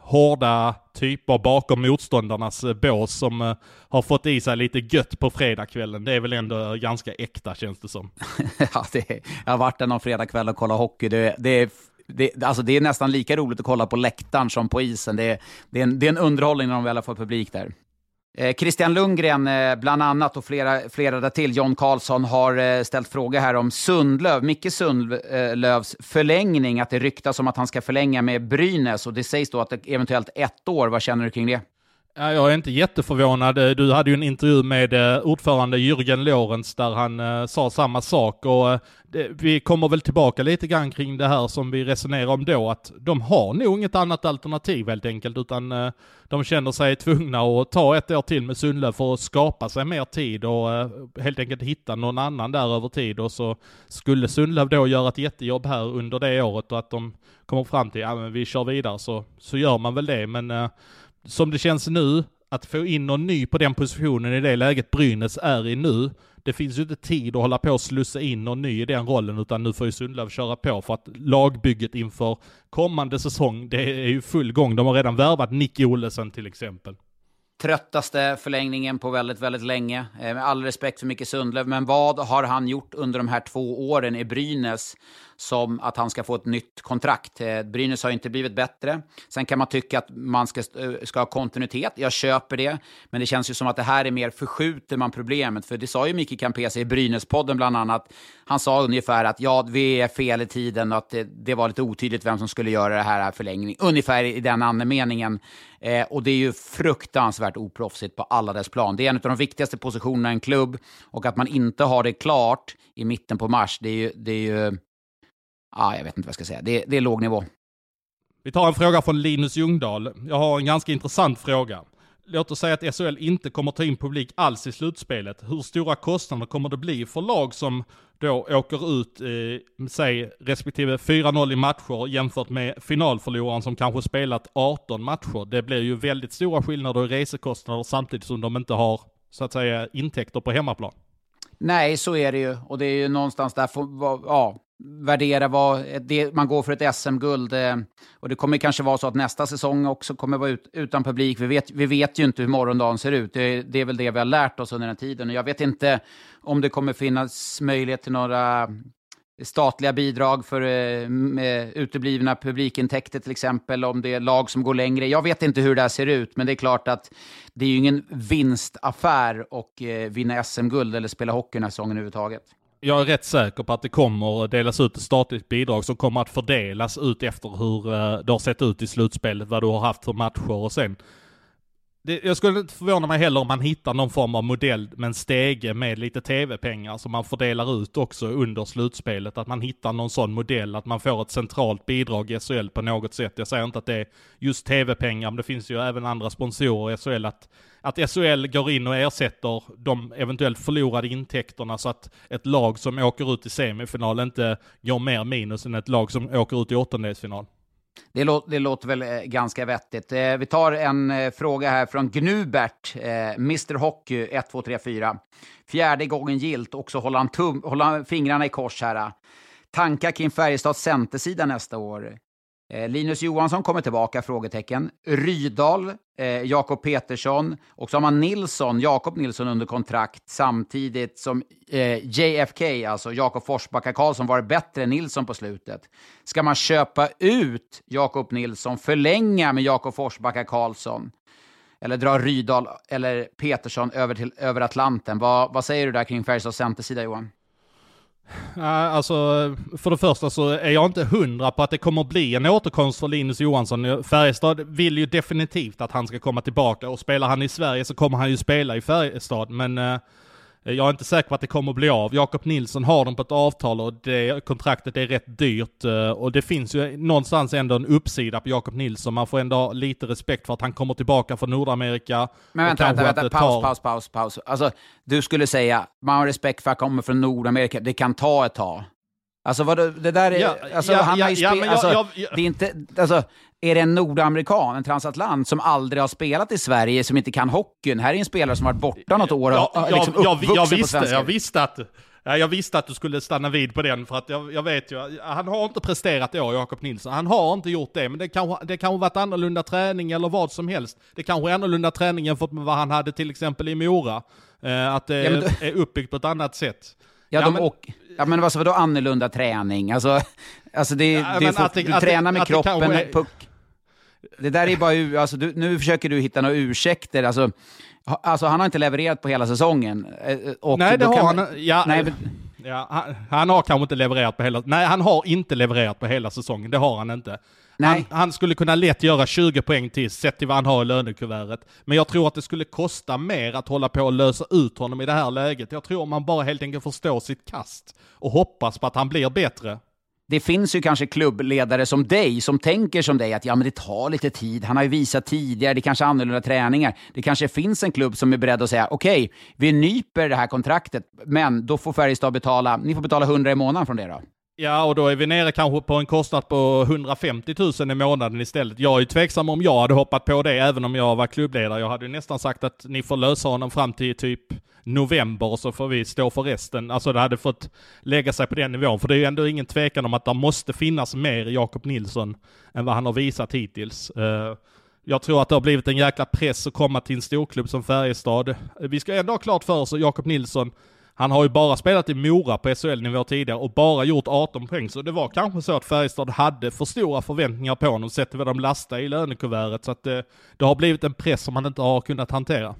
hårda typer bakom motståndarnas bås som har fått i sig lite gött på fredagskvällen. Det är väl ändå ganska äkta känns det som. <laughs> ja, det, jag har varit där någon fredagkväll och kollat hockey. Det, det är det, alltså det är nästan lika roligt att kolla på läktaren som på isen. Det, det, är, en, det är en underhållning när de väl har fått publik där. Eh, Christian Lundgren, eh, bland annat, och flera, flera där till, John Karlsson, har eh, ställt fråga här om Sundlöv, Micke Sundlövs förlängning, att det ryktas om att han ska förlänga med Brynäs, och det sägs då att det eventuellt ett år. Vad känner du kring det? Ja, jag är inte jätteförvånad. Eh, du hade ju en intervju med eh, ordförande Jürgen Lorenz där han eh, sa samma sak och det, vi kommer väl tillbaka lite grann kring det här som vi resonerade om då, att de har nog inget annat alternativ helt enkelt, utan de känner sig tvungna att ta ett år till med Sundlöv för att skapa sig mer tid och helt enkelt hitta någon annan där över tid och så skulle Sundlöv då göra ett jättejobb här under det året och att de kommer fram till, ja men vi kör vidare så, så gör man väl det, men som det känns nu, att få in någon ny på den positionen i det läget Brynäs är i nu, det finns ju inte tid att hålla på och slussa in någon ny i den rollen, utan nu får ju Sundlöv köra på för att lagbygget inför kommande säsong, det är ju full gång. De har redan värvat Nicky Olesen till exempel tröttaste förlängningen på väldigt, väldigt länge. Eh, med all respekt för Micke Sundlöv, men vad har han gjort under de här två åren i Brynäs som att han ska få ett nytt kontrakt? Eh, Brynäs har inte blivit bättre. Sen kan man tycka att man ska, eh, ska ha kontinuitet. Jag köper det, men det känns ju som att det här är mer förskjuter man problemet. För det sa ju Micke Campese i Brynäspodden bland annat. Han sa ungefär att ja, vi är fel i tiden och att det, det var lite otydligt vem som skulle göra det här förlängningen. Ungefär i den andemeningen. Eh, och det är ju fruktansvärt oproffsigt på alla dess plan. Det är en av de viktigaste positionerna i en klubb och att man inte har det klart i mitten på mars, det är ju... Det är ju ah, jag vet inte vad jag ska säga. Det, det är låg nivå. Vi tar en fråga från Linus Ljungdahl. Jag har en ganska intressant fråga. Låt oss säga att SHL inte kommer ta in publik alls i slutspelet. Hur stora kostnader kommer det bli för lag som då åker ut, eh, säg respektive 4-0 i matcher jämfört med finalförloraren som kanske spelat 18 matcher. Det blir ju väldigt stora skillnader i resekostnader samtidigt som de inte har, så att säga, intäkter på hemmaplan. Nej, så är det ju. Och det är ju någonstans där, för, ja, värdera vad det, man går för ett SM-guld. Eh, och det kommer kanske vara så att nästa säsong också kommer vara ut, utan publik. Vi vet, vi vet ju inte hur morgondagen ser ut. Det, det, är väl det vi har lärt oss under den tiden. Och jag vet inte om det kommer finnas möjlighet till några statliga bidrag för eh, eh uteblivna publikintäkter till exempel, om det är lag som går längre. Jag vet inte hur det här ser ut, men det är klart att det är ju ingen vinstaffär att eh, vinna SM-guld eller spela hockey den här säsongen överhuvudtaget jag är rätt säker på att det kommer delas ut ett statligt bidrag som kommer att fördelas ut efter hur eh, det har sett ut i slutspelet, vad du har haft för matcher och sen det, jag skulle inte förvåna mig heller om man hittar någon form av modell med en stege med lite tv-pengar som man fördelar ut också under slutspelet. Att man hittar någon sån modell, att man får ett centralt bidrag i SHL på något sätt. Jag säger inte att det är just tv-pengar, men det finns ju även andra sponsorer i SHL. Att, att SHL går in och ersätter de eventuellt förlorade intäkterna så att ett lag som åker ut i semifinal inte gör mer minus än ett lag som åker ut i åttondelsfinal. Det, lå det låter väl eh, ganska vettigt. Eh, vi tar en eh, fråga här från Gnubert, eh, Mr Hockey 1234. Fjärde gången gilt, också håller han, tum håller han fingrarna i kors här. Tankar kring Färjestads centersida nästa år? Eh, Linus Johansson kommer tillbaka? frågetecken. Rydal, eh, Jakob Petersson och så har man Nilsson, Jakob Nilsson under kontrakt samtidigt som eh, JFK, alltså Jakob Forsbacka Karlsson, var bättre än Nilsson på slutet. Ska man köpa ut Jakob Nilsson, förlänga med Jakob Forsbacka Karlsson? Eller dra Rydal eller Petersson över, till, över Atlanten? Vad, vad säger du där kring Färjestads centersida, Johan? Alltså, för det första så är jag inte hundra på att det kommer bli en återkomst för Linus Johansson. Färjestad vill ju definitivt att han ska komma tillbaka och spelar han i Sverige så kommer han ju spela i Färjestad. Men eh, jag är inte säker på att det kommer att bli av. Jakob Nilsson har dem på ett avtal och det kontraktet är rätt dyrt. Eh, och det finns ju någonstans ändå en uppsida på Jakob Nilsson. Man får ändå ha lite respekt för att han kommer tillbaka från Nordamerika. Men vänta, vänta, vänta. Paus, tar... paus, paus, paus. Alltså, du skulle säga, man har respekt för att han kommer från Nordamerika. Det kan ta ett tag. Alltså vad det där är, ja, alltså, ja, han ja, har ju ja, alltså, jag, jag, det är inte, alltså, är det en nordamerikan, en transatlant, som aldrig har spelat i Sverige, som inte kan hockeyn? Här är en spelare som har varit borta något år och ja, liksom jag, jag, visste, jag visste att jag visste att du skulle stanna vid på den, för att jag, jag vet ju, han har inte presterat i år, Jakob Nilsson. Han har inte gjort det, men det kanske, det kanske varit annorlunda träning eller vad som helst. Det kanske är annorlunda träning jämfört med vad han hade till exempel i Mora. Eh, att det ja, du... är uppbyggt på ett annat sätt. Ja, ja, men... Och, ja men vad, vadå annorlunda träning? Alltså, alltså det, ja, det är för, att det, du tränar med kroppen, är... puck. Det där är bara, alltså, du, nu försöker du hitta några ursäkter. Alltså, alltså, han har inte levererat på hela säsongen. Eh, och nej, det har han. Man, ja, nej, men... ja, han, han, har kanske inte levererat på hela... Nej, han har inte levererat på hela säsongen. Det har han inte. Han, han, skulle kunna lätt göra 20 poäng till, sett till vad han har i lönekuvertet. Men jag tror att det skulle kosta mer att hålla på och lösa ut honom i det här läget. Jag tror man bara helt enkelt förstår sitt kast och hoppas på att han blir bättre det finns ju kanske klubbledare som dig som tänker som dig att ja, men det tar lite tid. Han har ju visat tidigare, det kanske är annorlunda träningar. Det kanske finns en klubb som är beredd att säga okej, okay, vi nyper det här kontraktet, men då får Färjestad betala, ni får betala 100 i månaden från det då. Ja, och då är vi nere kanske på en kostnad på 150 000 i månaden istället. Jag är ju tveksam om jag hade hoppat på det, även om jag var klubbledare. Jag hade ju nästan sagt att ni får lösa honom fram till typ november och så får vi stå för resten. Alltså det hade fått lägga sig på den nivån. För det är ju ändå ingen tvekan om att det måste finnas mer i Jakob Nilsson än vad han har visat hittills. Eh, jag tror att det har blivit en jäkla press att komma till en storklubb som Färjestad. Eh, vi ska ändå ha klart för oss att Jakob Nilsson han har ju bara spelat i Mora på SHL-nivå tidigare och bara gjort 18 poäng, så det var kanske så att Färjestad hade för stora förväntningar på honom sett till vad de lastade i lönekuvertet, så att det, det har blivit en press som han inte har kunnat hantera.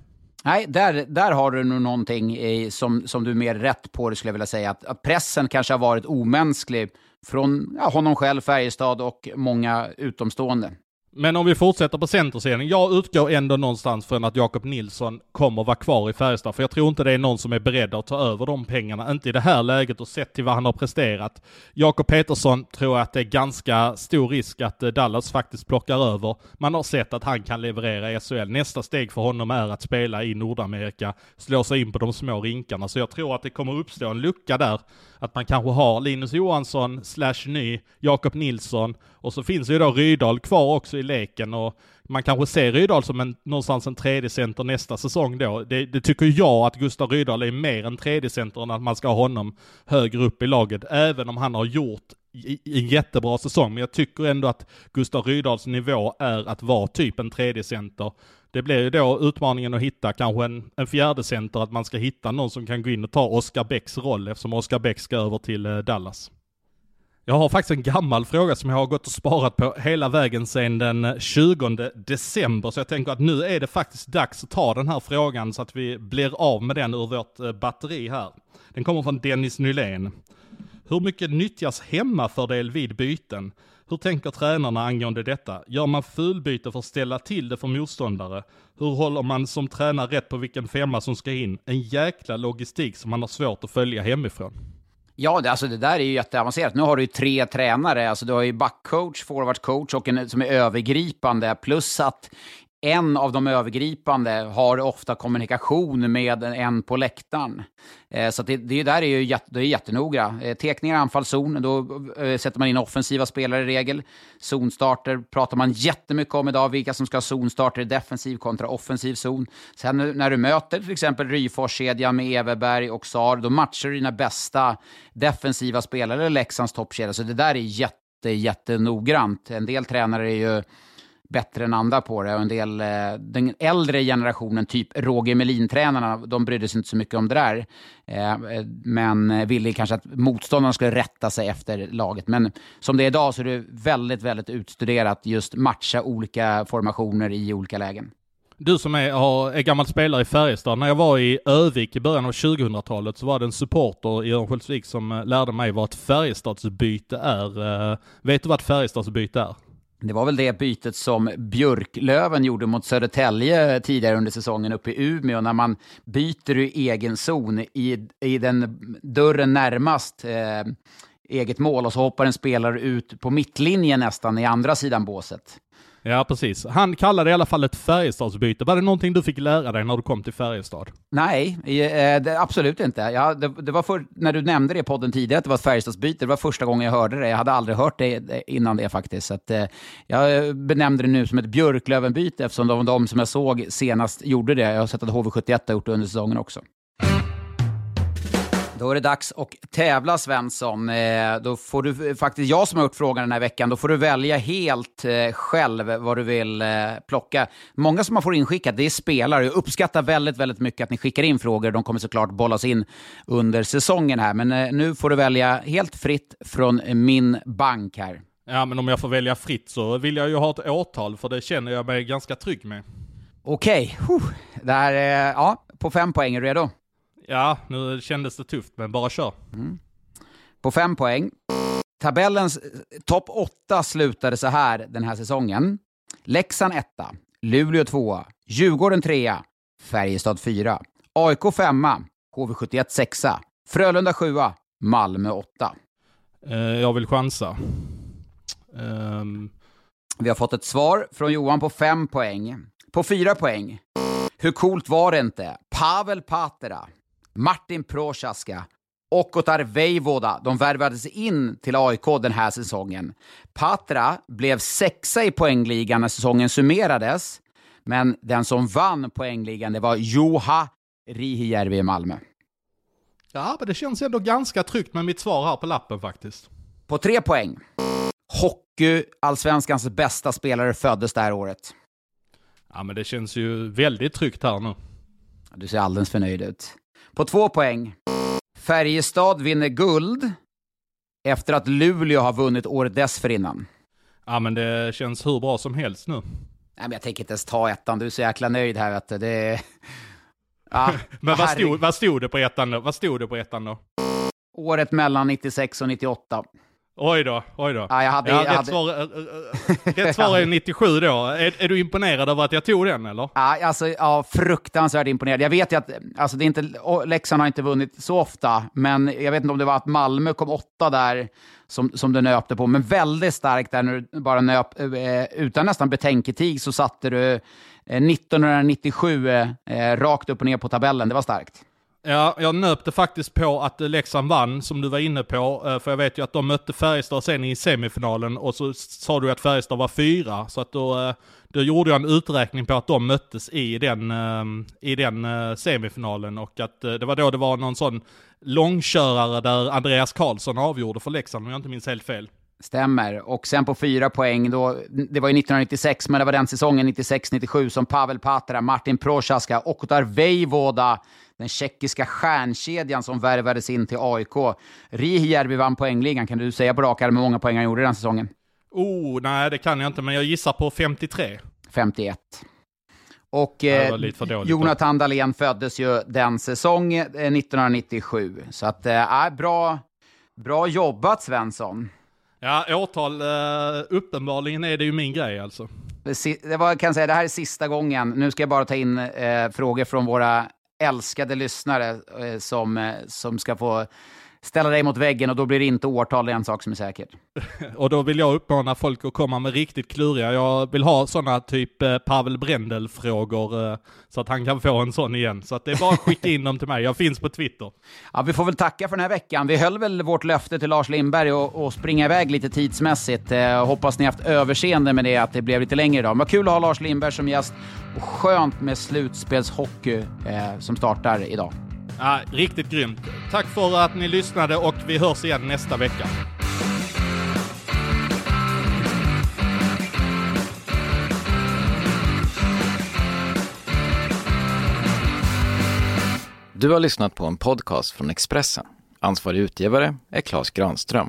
Nej, där, där har du nog någonting som, som du är mer rätt på, det skulle jag vilja säga. Att, att pressen kanske har varit omänsklig från ja, honom själv, Färjestad och många utomstående. Men om vi fortsätter på centerserien. Jag utgår ändå någonstans från att Jakob Nilsson kommer vara kvar i Färjestad. För jag tror inte det är någon som är beredd att ta över de pengarna. Inte i det här läget och sett till vad han har presterat. Jakob Petersson tror jag att det är ganska stor risk att eh, Dallas faktiskt plockar över. Man har sett att han kan leverera i SHL. Nästa steg för honom är att spela i Nordamerika, slå sig in på de små rinkarna. Så jag tror att det kommer uppstå en lucka där. Att man kanske har Linus Johansson slash ny, Jakob Nilsson och så finns ju då Rydal kvar också i leken och man kanske ser Rydal som en, någonstans en tredje center nästa säsong då. Det, det tycker jag att Gustav Rydal är mer en tredje center än att man ska ha honom högre upp i laget, även om han har gjort en jättebra säsong. Men jag tycker ändå att Gustav Rydals nivå är att vara typ en tredje center. Det blir ju då utmaningen att hitta kanske en, en fjärde center, att man ska hitta någon som kan gå in och ta Oskar Bäcks roll eftersom Oskar Bäck ska över till eh, Dallas. Jag har faktiskt en gammal fråga som jag har gått och sparat på hela vägen sedan den 20 december. Så jag tänker att nu är det faktiskt dags att ta den här frågan så att vi blir av med den ur vårt eh, batteri här. Den kommer från Dennis Nylén. Hur mycket nyttjas hemmafördel vid byten? Hur tänker tränarna angående detta? Gör man fulbyte för att ställa till det för motståndare? Hur håller man som tränare rätt på vilken femma som ska in? En jäkla logistik som man har svårt att följa hemifrån. Ja, det, alltså det där är ju jätteavancerat. Nu har du ju tre tränare. Alltså du har ju backcoach, forwardcoach och en som är övergripande. Plus att en av de övergripande har ofta kommunikation med en på läktaren. Eh, så det, det där är ju det är jättenoga. Eh, Tekningar, anfallszon, då eh, sätter man in offensiva spelare i regel. Zonstarter pratar man jättemycket om idag, vilka som ska ha zonstarter i defensiv kontra offensiv zon. Sen när du möter till exempel Ryfors-kedjan med Everberg och Sar, då matchar du dina bästa defensiva spelare, eller Leksands toppkedja. Så det där är jätte, jättenoggrant. En del tränare är ju bättre än andra på det. Och en del, eh, den äldre generationen, typ Roger Melin-tränarna, de brydde sig inte så mycket om det där. Eh, eh, men ville kanske att motståndarna skulle rätta sig efter laget. Men som det är idag så är det väldigt, väldigt utstuderat just matcha olika formationer i olika lägen. Du som är, har, är gammal spelare i Färjestad, när jag var i Övik i början av 2000-talet så var det en supporter i Örnsköldsvik som lärde mig vad ett Färjestadsbyte är. Vet du vad ett Färjestadsbyte är? Det var väl det bytet som Björklöven gjorde mot Södertälje tidigare under säsongen uppe i Umeå, när man byter i egen zon i, i den dörren närmast eh, eget mål och så hoppar en spelare ut på mittlinjen nästan i andra sidan båset. Ja, precis. Han kallade det i alla fall ett Färjestadsbyte. Var det någonting du fick lära dig när du kom till Färjestad? Nej, eh, absolut inte. Ja, det, det, var för, när du nämnde det i podden tidigare, att det var ett Färjestadsbyte, det var första gången jag hörde det. Jag hade aldrig hört det innan det faktiskt. Så att, eh, jag benämnde det nu som ett Björklövenbyte, eftersom de, de som jag såg senast gjorde det. Jag har sett att HV71 har gjort det under säsongen också. Då är det dags att tävla Svensson. Eh, då får du, faktiskt jag som har gjort frågan den här veckan, då får du välja helt eh, själv vad du vill eh, plocka. Många som man får inskickat, det är spelare. Jag uppskattar väldigt, väldigt mycket att ni skickar in frågor. De kommer såklart bollas in under säsongen här. Men nu får du välja helt fritt från min bank här. Ja, men om jag får välja fritt så vill jag ju ha ett årtal, för det känner jag mig ganska trygg med. Okej, okay. det här är, ja, på fem poäng. Är du redo? Ja, nu kändes det tufft, men bara kör. Mm. På fem poäng. Tabellens eh, topp åtta slutade så här den här säsongen. Leksand etta, Luleå tvåa, Djurgården trea, Färjestad fyra, AIK femma, HV71 sexa, Frölunda sjua, Malmö åtta. Uh, jag vill chansa. Um... Vi har fått ett svar från Johan på fem poäng. På fyra poäng. Hur coolt var det inte? Pavel Patera, Martin Prochaska och Otar Vejvoda, de värvades in till AIK den här säsongen. Patra blev sexa i poängligan när säsongen summerades, men den som vann poängligan det var Juha Rihijärvi i Malmö. Ja, men det känns ändå ganska tryggt med mitt svar här på lappen faktiskt. På tre poäng. Hockey-allsvenskans bästa spelare föddes det här året. Ja, men det känns ju väldigt tryggt här nu. Du ser alldeles för nöjd ut. På två poäng. Färjestad vinner guld efter att Luleå har vunnit året dessförinnan. Ja, men det känns hur bra som helst nu. Nej, men jag tänker inte ens ta ettan. Du är så jäkla nöjd här, vet du. Det. <laughs> Ja, men vad stod, vad stod det på ettan då? Vad stod det på ettan då? Året mellan 96 och 98. Oj då, oj då. Ja, jag hade, ja, jag rätt, hade... Svar, rätt svar är <laughs> 97 då. Är, är, du imponerad över att jag tog den eller? Ja, alltså, ja, fruktansvärt imponerad. Jag vet ju att alltså, det är inte, Leksand har inte vunnit så ofta, men jag vet inte om det var att Malmö kom åtta där som, som du nöpte på, men väldigt starkt där när du bara nöp, eh, utan nästan betänketid så satte du eh, 1997 eh, rakt upp och ner på tabellen. Det var starkt. Ja, jag nöpte faktiskt på att eh, Leksand vann, som du var inne på. Eh, för jag vet ju att de mötte Färjestad sen i semifinalen och så sa du att Färjestad var fyra. Så att då, eh, då gjorde jag en uträkning på att de möttes i den, i den semifinalen. Och att det var då det var någon sån långkörare där Andreas Karlsson avgjorde för Leksand, om jag inte minns helt fel. Stämmer. Och sen på fyra poäng, då, det var ju 1996, men det var den säsongen 96-97 som Pavel Patra, Martin Prochaska och Otar Vejvoda den tjeckiska stjärnkedjan som värvades in till AIK. Rihijärvi vann poängligan. Kan du säga på rak arm hur många poäng han gjorde den säsongen? Oh, nej det kan jag inte, men jag gissar på 53. 51. Och eh, Jonathan Dahlén föddes ju den säsongen, eh, 1997. Så att, eh, bra, bra jobbat Svensson. Ja, årtal, uh, eh, uppenbarligen är det ju min grej alltså. Det, var, kan säga, det här är sista gången. Nu ska jag bara ta in eh, frågor från våra älskade lyssnare eh, som, eh, som ska få ställa dig mot väggen och då blir det inte årtal, det är en sak som är säker. <laughs> och då vill jag uppmana folk att komma med riktigt kluriga, jag vill ha sådana typ eh, Pavel Brendel-frågor eh, så att han kan få en sån igen. Så att det är bara att skicka in dem till mig, jag finns på Twitter. Ja, vi får väl tacka för den här veckan. Vi höll väl vårt löfte till Lars Lindberg och, och springa iväg lite tidsmässigt. Eh, hoppas ni haft överseende med det, att det blev lite längre idag. Men kul att ha Lars Lindberg som gäst och skönt med slutspelshockey eh, som startar idag. Ja, riktigt grymt. Tack för att ni lyssnade och vi hörs igen nästa vecka. Du har lyssnat på en podcast från Expressen. Ansvarig utgivare är Klas Granström.